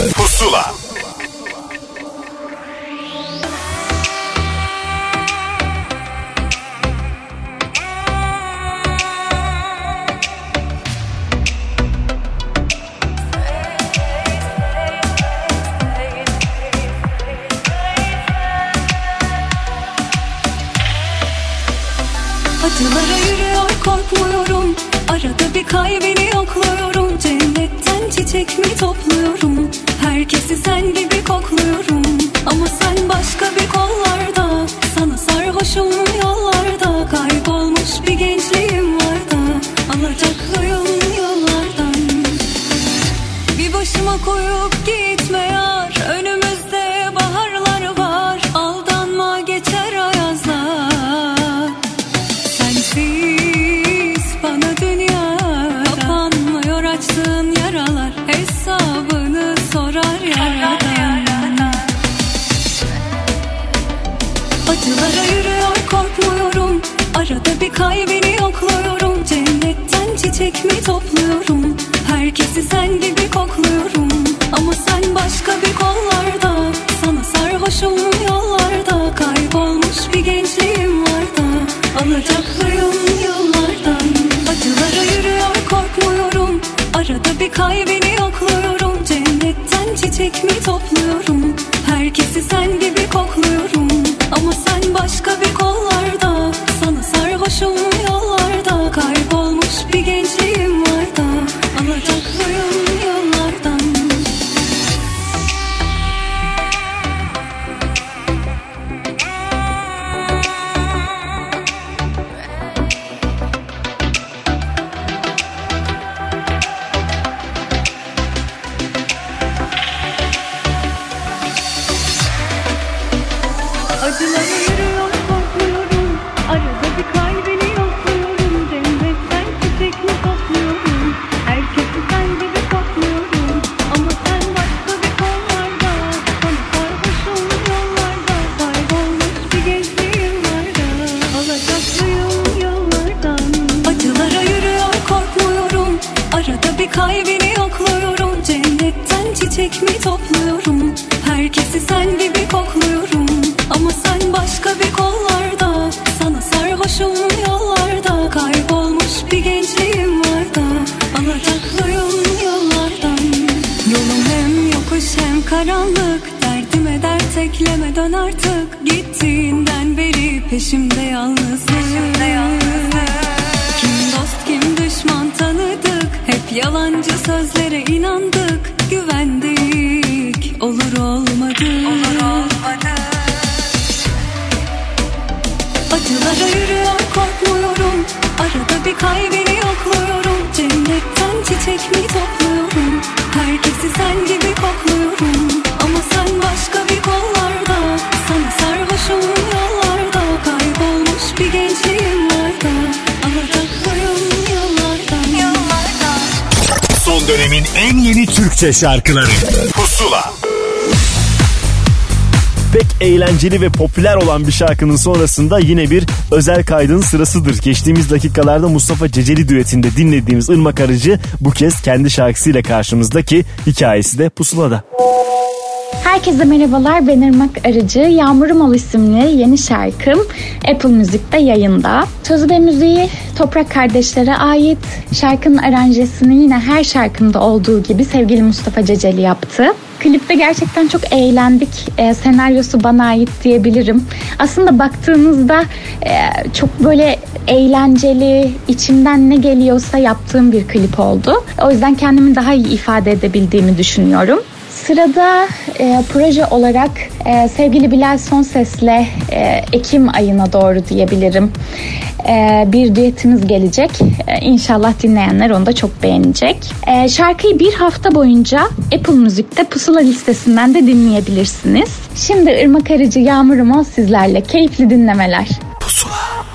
şarkıları Pusula Pek eğlenceli ve popüler olan bir şarkının sonrasında yine bir özel kaydın sırasıdır. Geçtiğimiz dakikalarda Mustafa Ceceli düetinde dinlediğimiz Irmak Arıcı bu kez kendi şarkısıyla karşımızdaki hikayesi de pusulada. Herkese merhabalar ben Irmak Arıcı. Yağmurum Ol isimli yeni şarkım Apple Müzik'te yayında. Sözü ve müziği Toprak Kardeşler'e ait. Şarkının aranjesini yine her şarkımda olduğu gibi sevgili Mustafa Ceceli yaptı. Klipte gerçekten çok eğlendik. E, senaryosu bana ait diyebilirim. Aslında baktığınızda e, çok böyle eğlenceli, içimden ne geliyorsa yaptığım bir klip oldu. O yüzden kendimi daha iyi ifade edebildiğimi düşünüyorum. Sırada e, proje olarak e, sevgili Bilal Sonses'le e, Ekim ayına doğru diyebilirim. E, bir düetimiz gelecek. E, inşallah dinleyenler onu da çok beğenecek. E, şarkıyı bir hafta boyunca Apple Müzik'te Pusula listesinden de dinleyebilirsiniz. Şimdi Irmak Arıcı Yağmurum sizlerle. Keyifli dinlemeler. Beni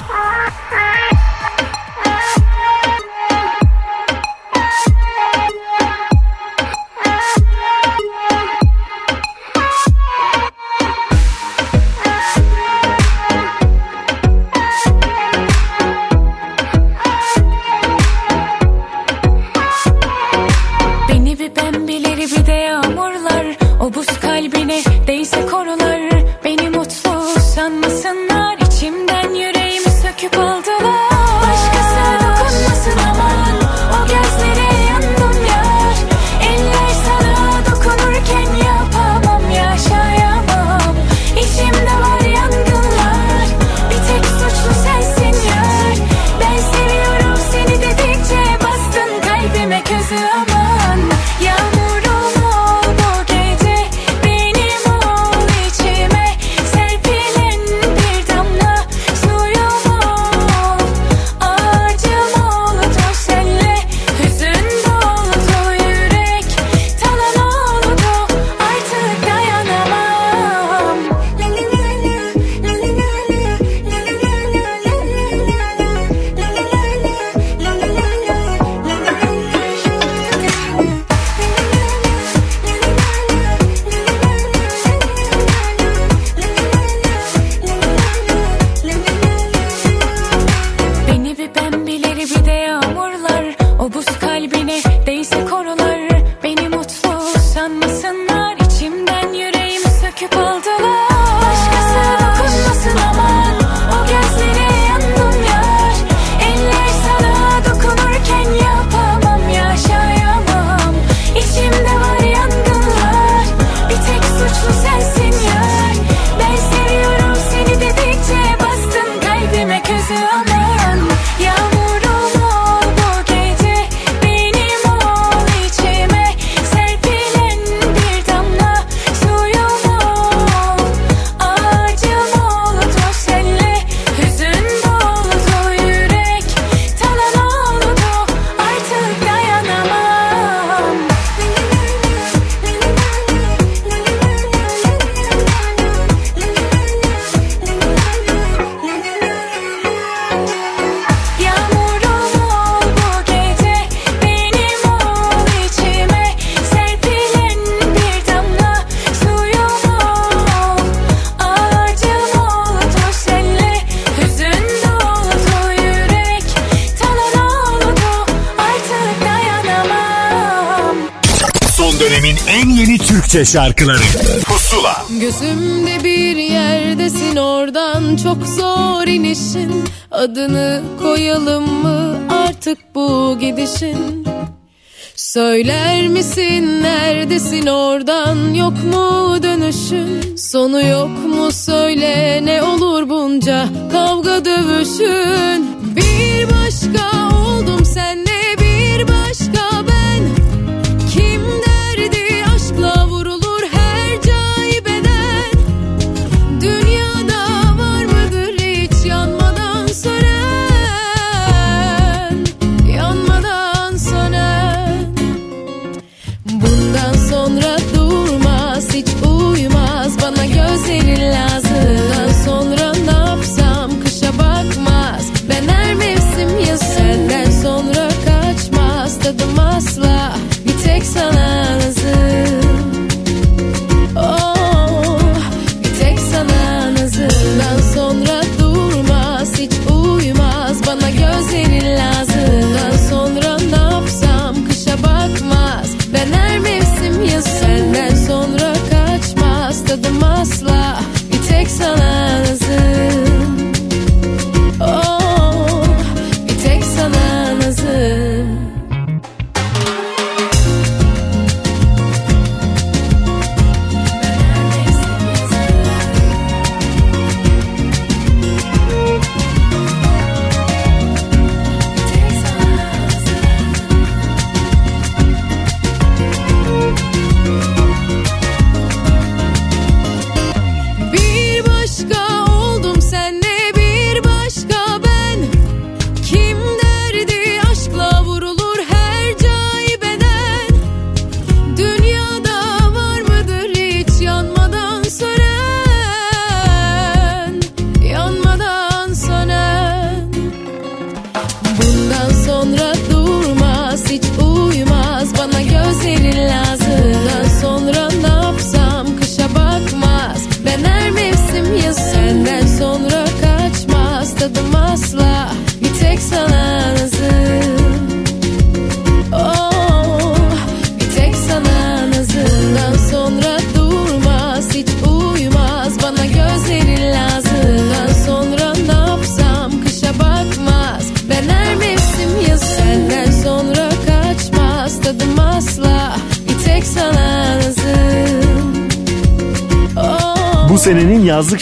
en yeni Türkçe şarkıları. Pusula. Gözümde bir yerdesin oradan çok zor inişin. Adını koyalım mı artık bu gidişin? Söyler misin neredesin oradan yok mu dönüşün? Sonu yok mu söyle ne olur bunca kavga dövüşün? Bir başka oldum senle sana hazır.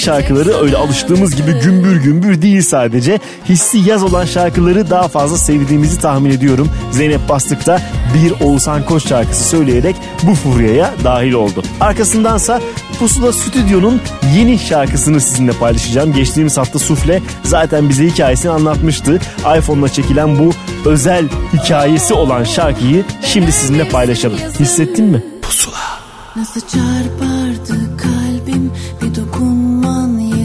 Şarkıları öyle alıştığımız gibi gümbür gümbür değil sadece. Hissi yaz olan şarkıları daha fazla sevdiğimizi tahmin ediyorum. Zeynep Bastık da bir Oğuzhan Koç şarkısı söyleyerek bu furyaya dahil oldu. Arkasındansa Pusula Stüdyo'nun yeni şarkısını sizinle paylaşacağım. Geçtiğimiz hafta Sufle zaten bize hikayesini anlatmıştı. iPhone'la çekilen bu özel hikayesi olan şarkıyı şimdi sizinle paylaşalım. Hissettin mi? Nasıl çarpardı kalbim bir dokunman yeterdi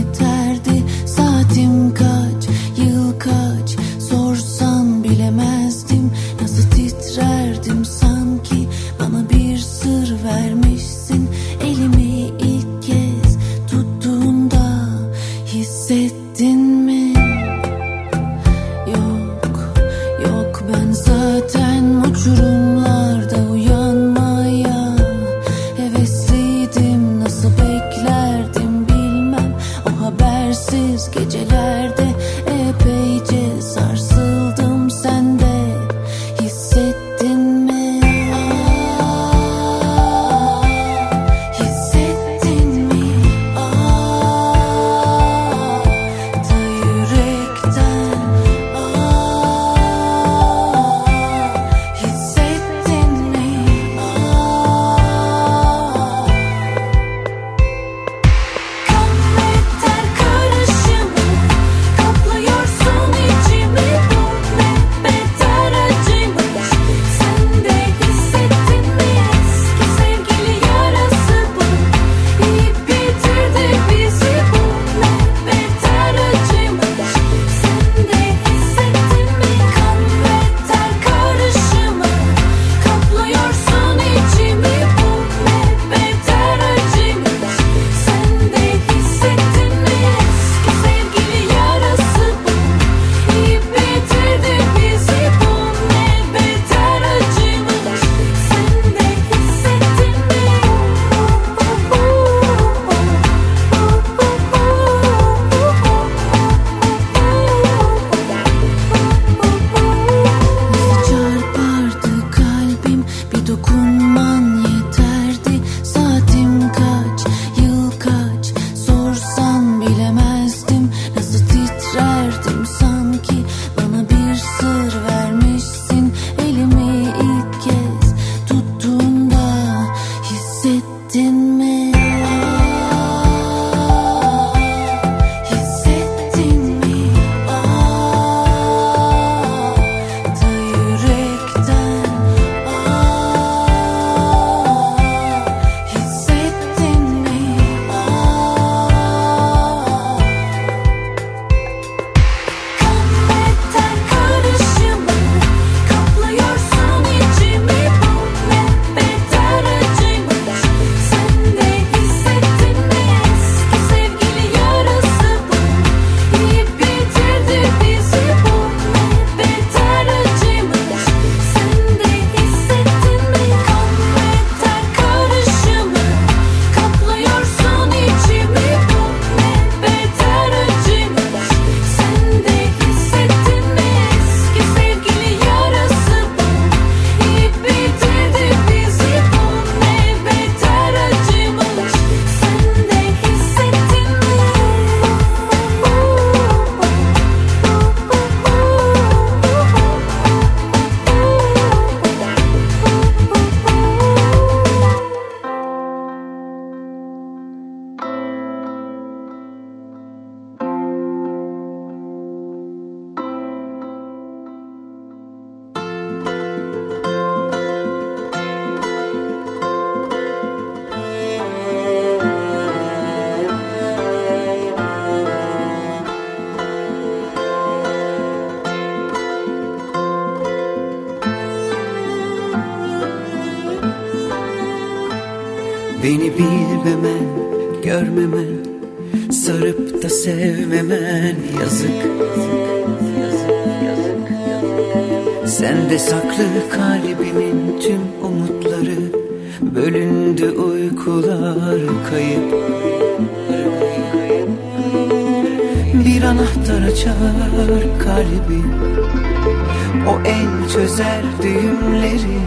el çözer düğümleri.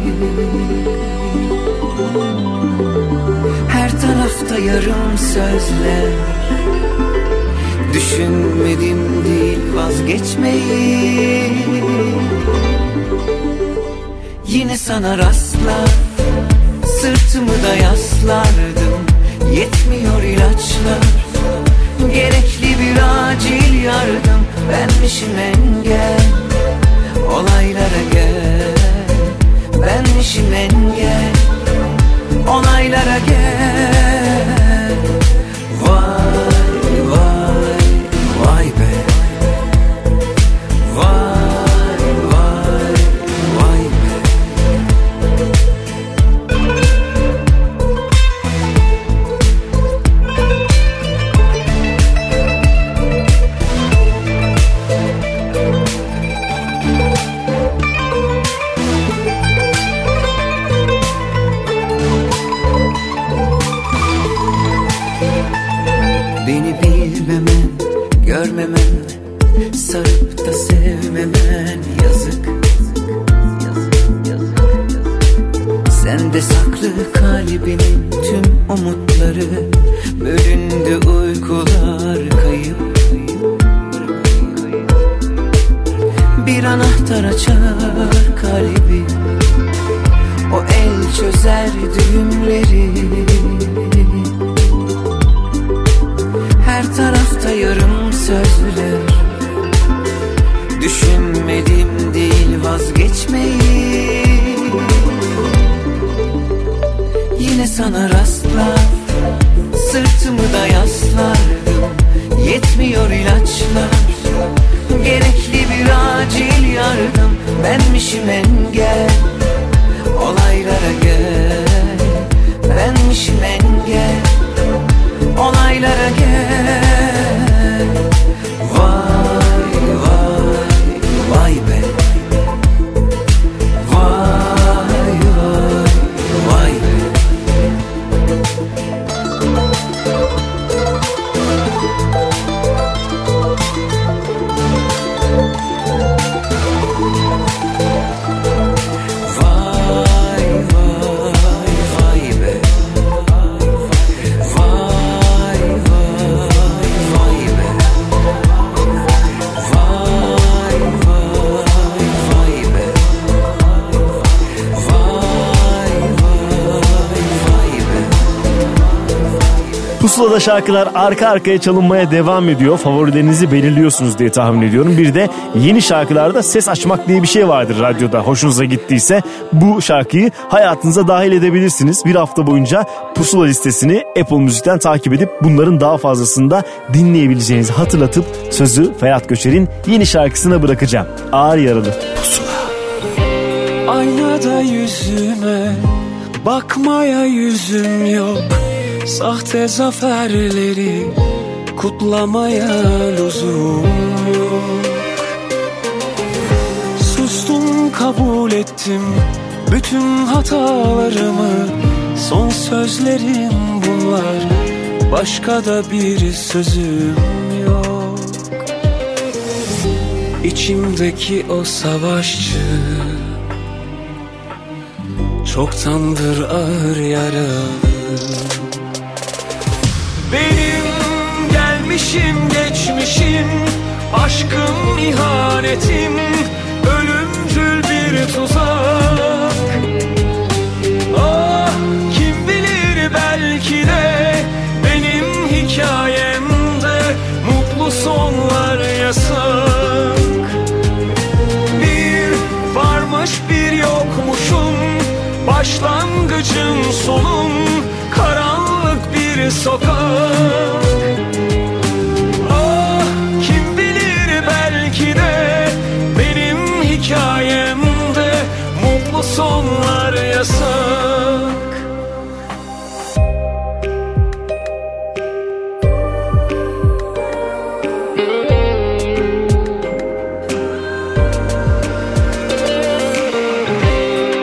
Her tarafta yarım sözler. Düşünmedim değil vazgeçmeyi. Yine sana rastlar Sırtımı da yaslardım. Yetmiyor ilaçlar Gerekli bir acil yardım. Benmişim engel Olaylara gel Benmişim engel Olaylara gel Pusula'da şarkılar arka arkaya çalınmaya devam ediyor. Favorilerinizi belirliyorsunuz diye tahmin ediyorum. Bir de yeni şarkılarda ses açmak diye bir şey vardır radyoda. Hoşunuza gittiyse bu şarkıyı hayatınıza dahil edebilirsiniz. Bir hafta boyunca Pusula listesini Apple Müzik'ten takip edip bunların daha fazlasını da dinleyebileceğinizi hatırlatıp sözü Ferhat Göçer'in yeni şarkısına bırakacağım. Ağır Yaralı. Aynada yüzüme bakmaya yüzüm yok Sahte zaferleri kutlamaya lüzum. Yok Sustum kabul ettim bütün hatalarımı. Son sözlerim bunlar başka da bir sözüm yok. İçimdeki o savaşçı Çoktandır ağır yaralı Benim gelmişim geçmişim Aşkım ihanetim Ölümcül bir tuzak. Ah kim bilir belki de Benim hikayemde Mutlu sonlar yasak. Bir varmış bir yokmuşum Başlangıcın sonun Karanlık sokak. Ah kim bilir belki de benim hikayemde mutlu sonlar yasak.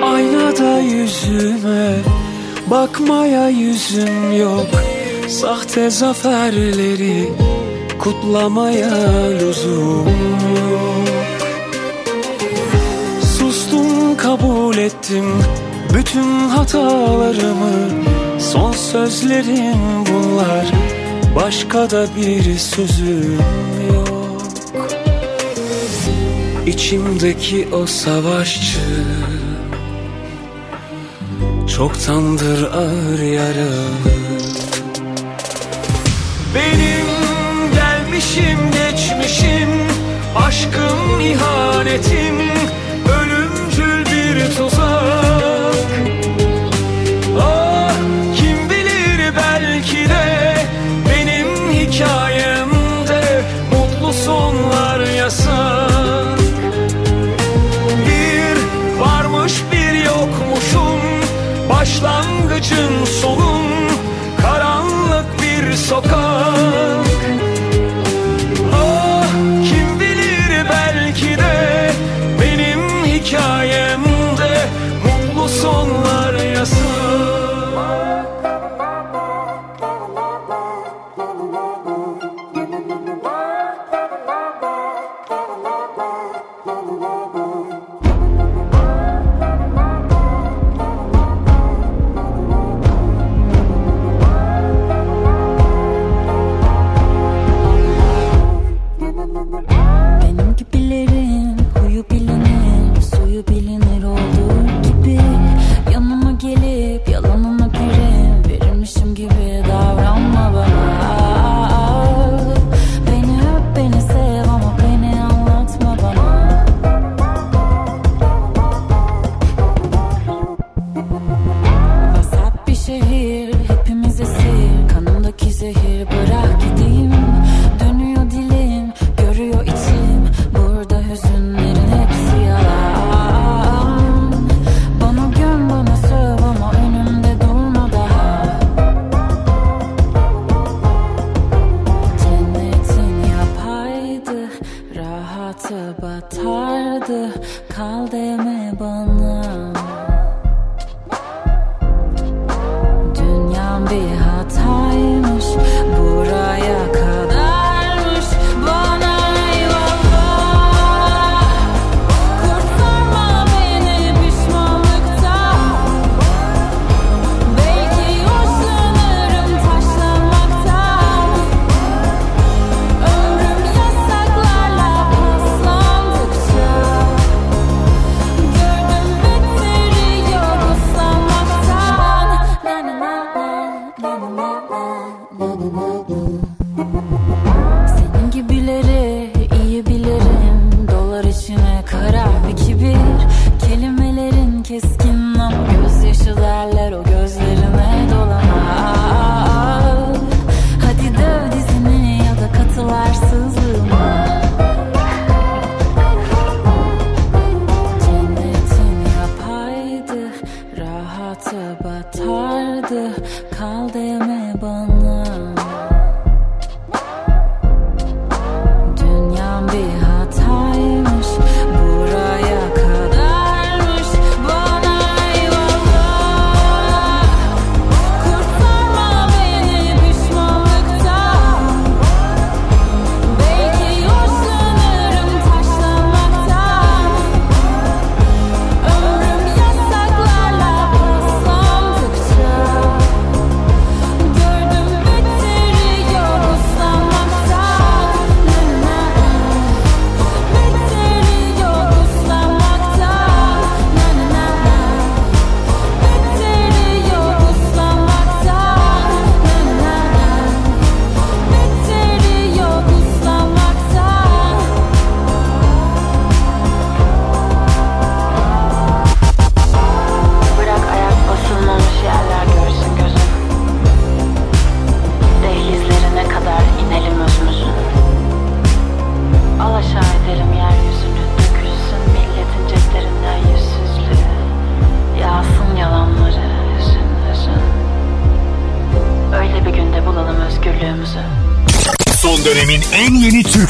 Aynada yüzüme Bakmaya yüzüm yok. Sahte zaferleri kutlamaya lüzum yok. Sustum kabul ettim bütün hatalarımı. Son sözlerim bunlar Başka da bir sözüm yok. İçimdeki o savaşçı Çoktandır ağır yaralı. Benim gelmişim geçmişim Aşkım ihanetim Ölümcül bir tuzak. Ah kim bilir belki de Benim hikayemde Mutlu sonlar yasak. Bir varmış bir yokmuşum Başlangıcın sonun. wysoko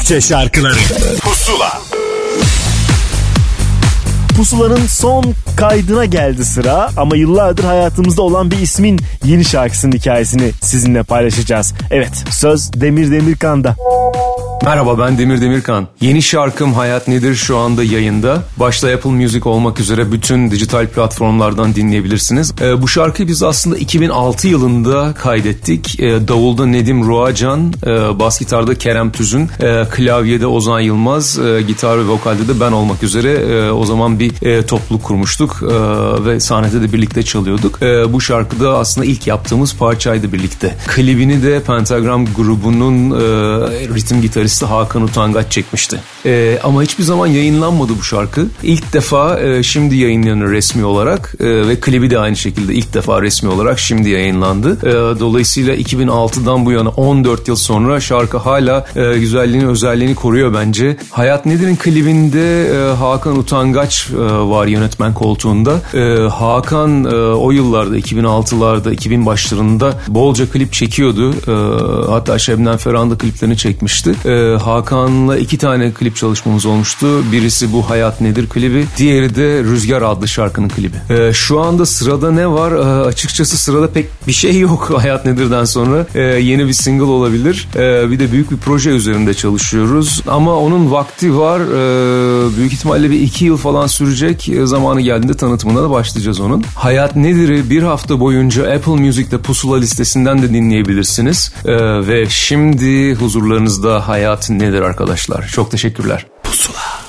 Türkçe şarkıları Pusula Pusulanın son kaydına geldi sıra ama yıllardır hayatımızda olan bir ismin yeni şarkısının hikayesini sizinle paylaşacağız. Evet söz Demir Demirkan'da. Merhaba ben Demir Demirkan. Yeni şarkım Hayat Nedir şu anda yayında. Başta Apple Music olmak üzere bütün dijital platformlardan dinleyebilirsiniz. Ee, bu şarkıyı biz aslında 2006 yılında kaydettik. Ee, davulda Nedim Ruacan, e, bas gitarda Kerem Tüzün, e, klavyede Ozan Yılmaz, e, gitar ve vokalde de ben olmak üzere e, o zaman bir e, topluluk kurmuştuk e, ve sahnede de birlikte çalıyorduk. E, bu şarkıda aslında ilk yaptığımız parçaydı birlikte. Klibini de Pentagram grubunun e, ritim gitaristi Hakan Utangaç çekmişti. E, ama hiçbir zaman yayınlanmadı bu şarkı. İlk defa e, şimdi yayınlanıyor resmi olarak e, ve klibi de aynı şekilde ilk defa resmi olarak şimdi yayınlandı. E, dolayısıyla 2006'dan bu yana 14 yıl sonra şarkı hala e, güzelliğini özelliğini koruyor bence. Hayat Nedir'in klibinde e, Hakan Utangaç e, var yönetmen koltuğunda. E, Hakan e, o yıllarda 2006'larda 2000 başlarında bolca klip çekiyordu. E, hatta Şebnem Ferhan da kliplerini çekmişti. E, Hakan'la iki tane klip çalışmamız olmuştu. Birisi bu Hayat Nedir klibi. Diğeri de Rüzgar adlı şarkının klibi. E, şu anda sırada ne var? E, açıkçası sırada pek bir şey yok Hayat Nedir'den sonra. E, yeni bir single olabilir. E, bir de büyük bir proje üzerinde çalışıyoruz. Ama onun vakti var. E, büyük ihtimalle bir iki yıl falan sürecek. E, zamanı geldiğinde tanıtımına da başlayacağız onun. Hayat Nedir'i bir hafta boyunca Apple Music'te pusula listesinden de dinleyebilirsiniz. E, ve şimdi huzurlarınızda Hayat Nedir arkadaşlar. Çok teşekkürler. Pusula.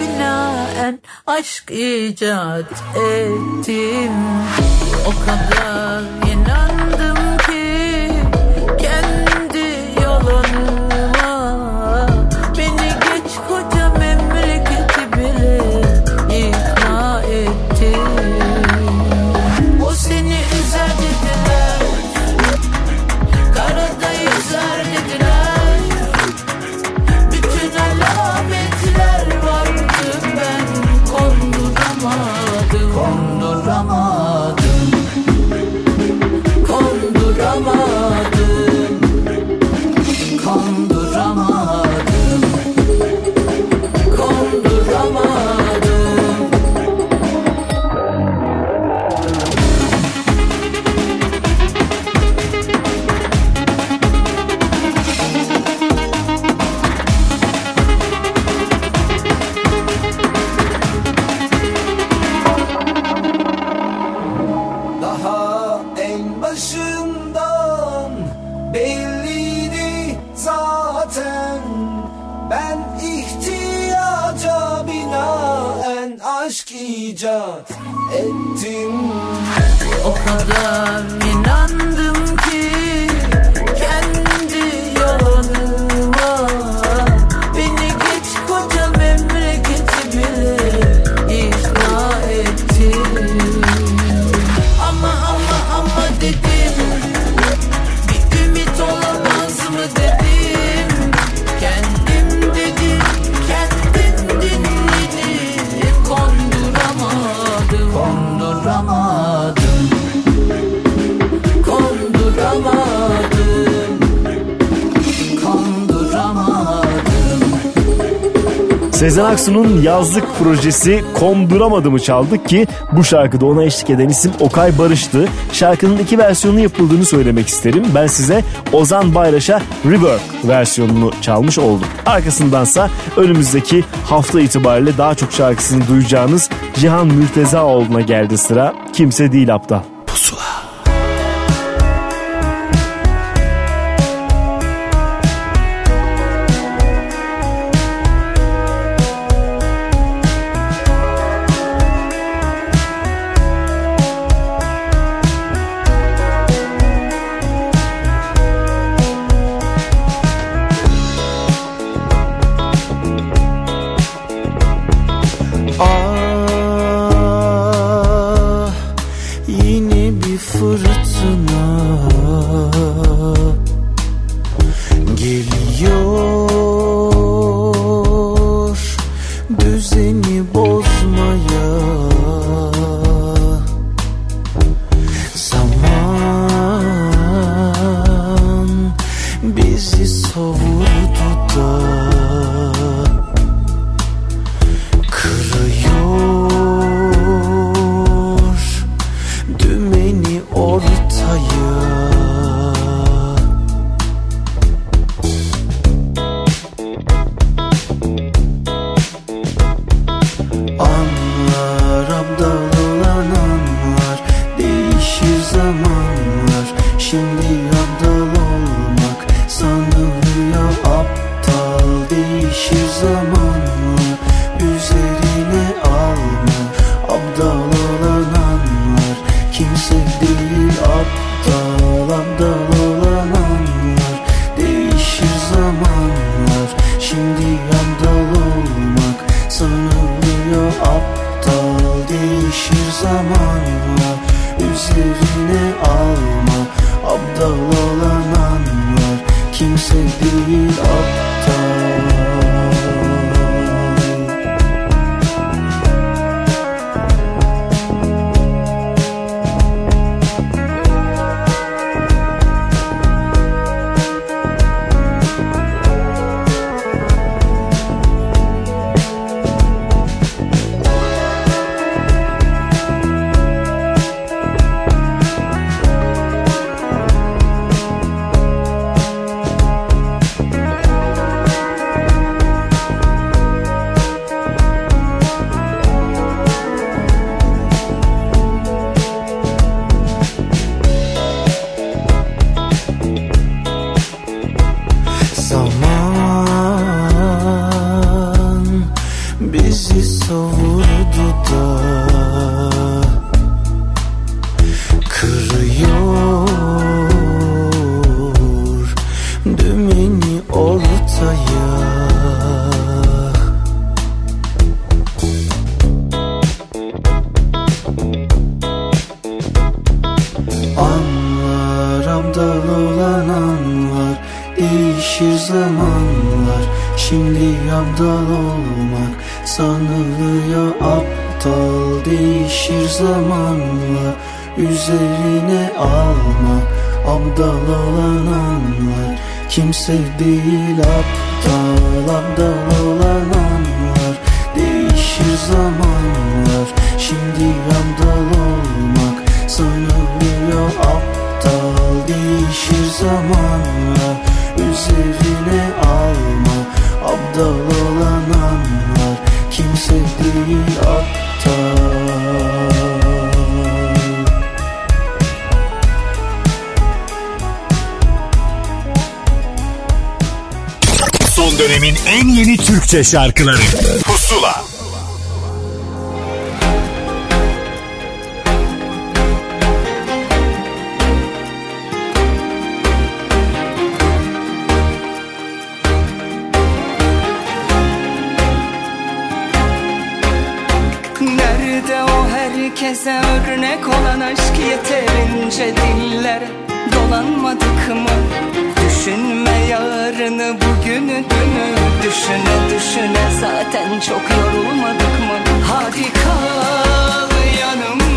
binaen aşk icat ettim. O kadar Sezen Aksu'nun yazlık projesi Konduramadım'ı çaldık ki bu şarkıda ona eşlik eden isim Okay Barış'tı. Şarkının iki versiyonu yapıldığını söylemek isterim. Ben size Ozan Bayraş'a Rework versiyonunu çalmış oldum. Arkasındansa önümüzdeki hafta itibariyle daha çok şarkısını duyacağınız Cihan Mürtezaoğlu'na geldi sıra. Kimse değil aptal. şarkıları. günü dünü Düşüne düşüne zaten çok yorulmadık mı? Hadi kal yanımda.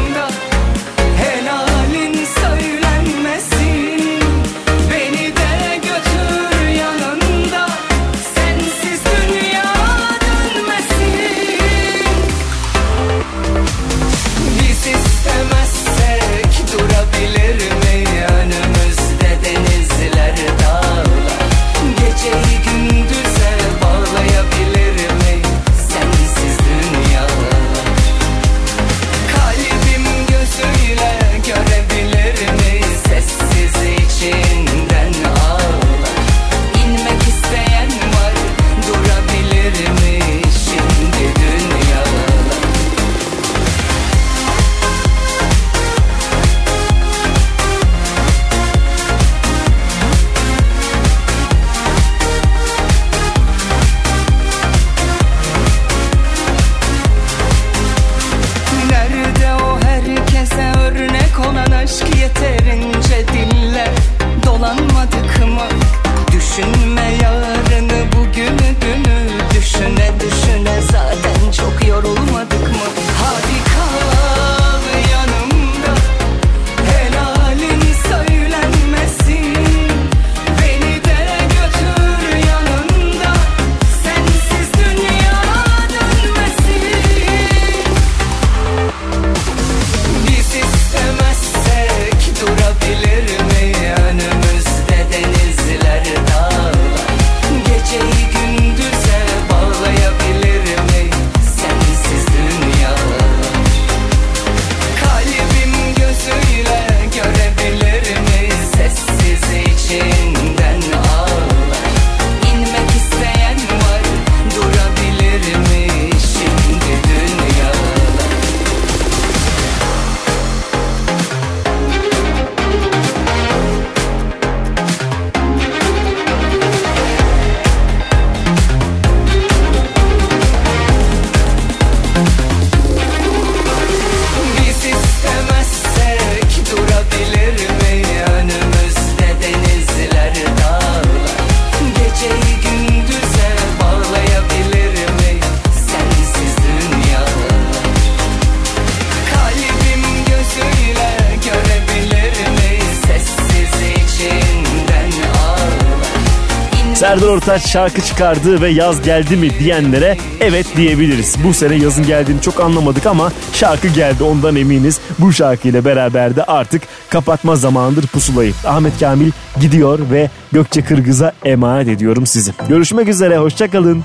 birkaç şarkı çıkardı ve yaz geldi mi diyenlere evet diyebiliriz. Bu sene yazın geldiğini çok anlamadık ama şarkı geldi ondan eminiz. Bu şarkıyla beraber de artık kapatma zamanıdır pusulayı. Ahmet Kamil gidiyor ve Gökçe Kırgız'a emanet ediyorum sizi. Görüşmek üzere, hoşçakalın.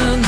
and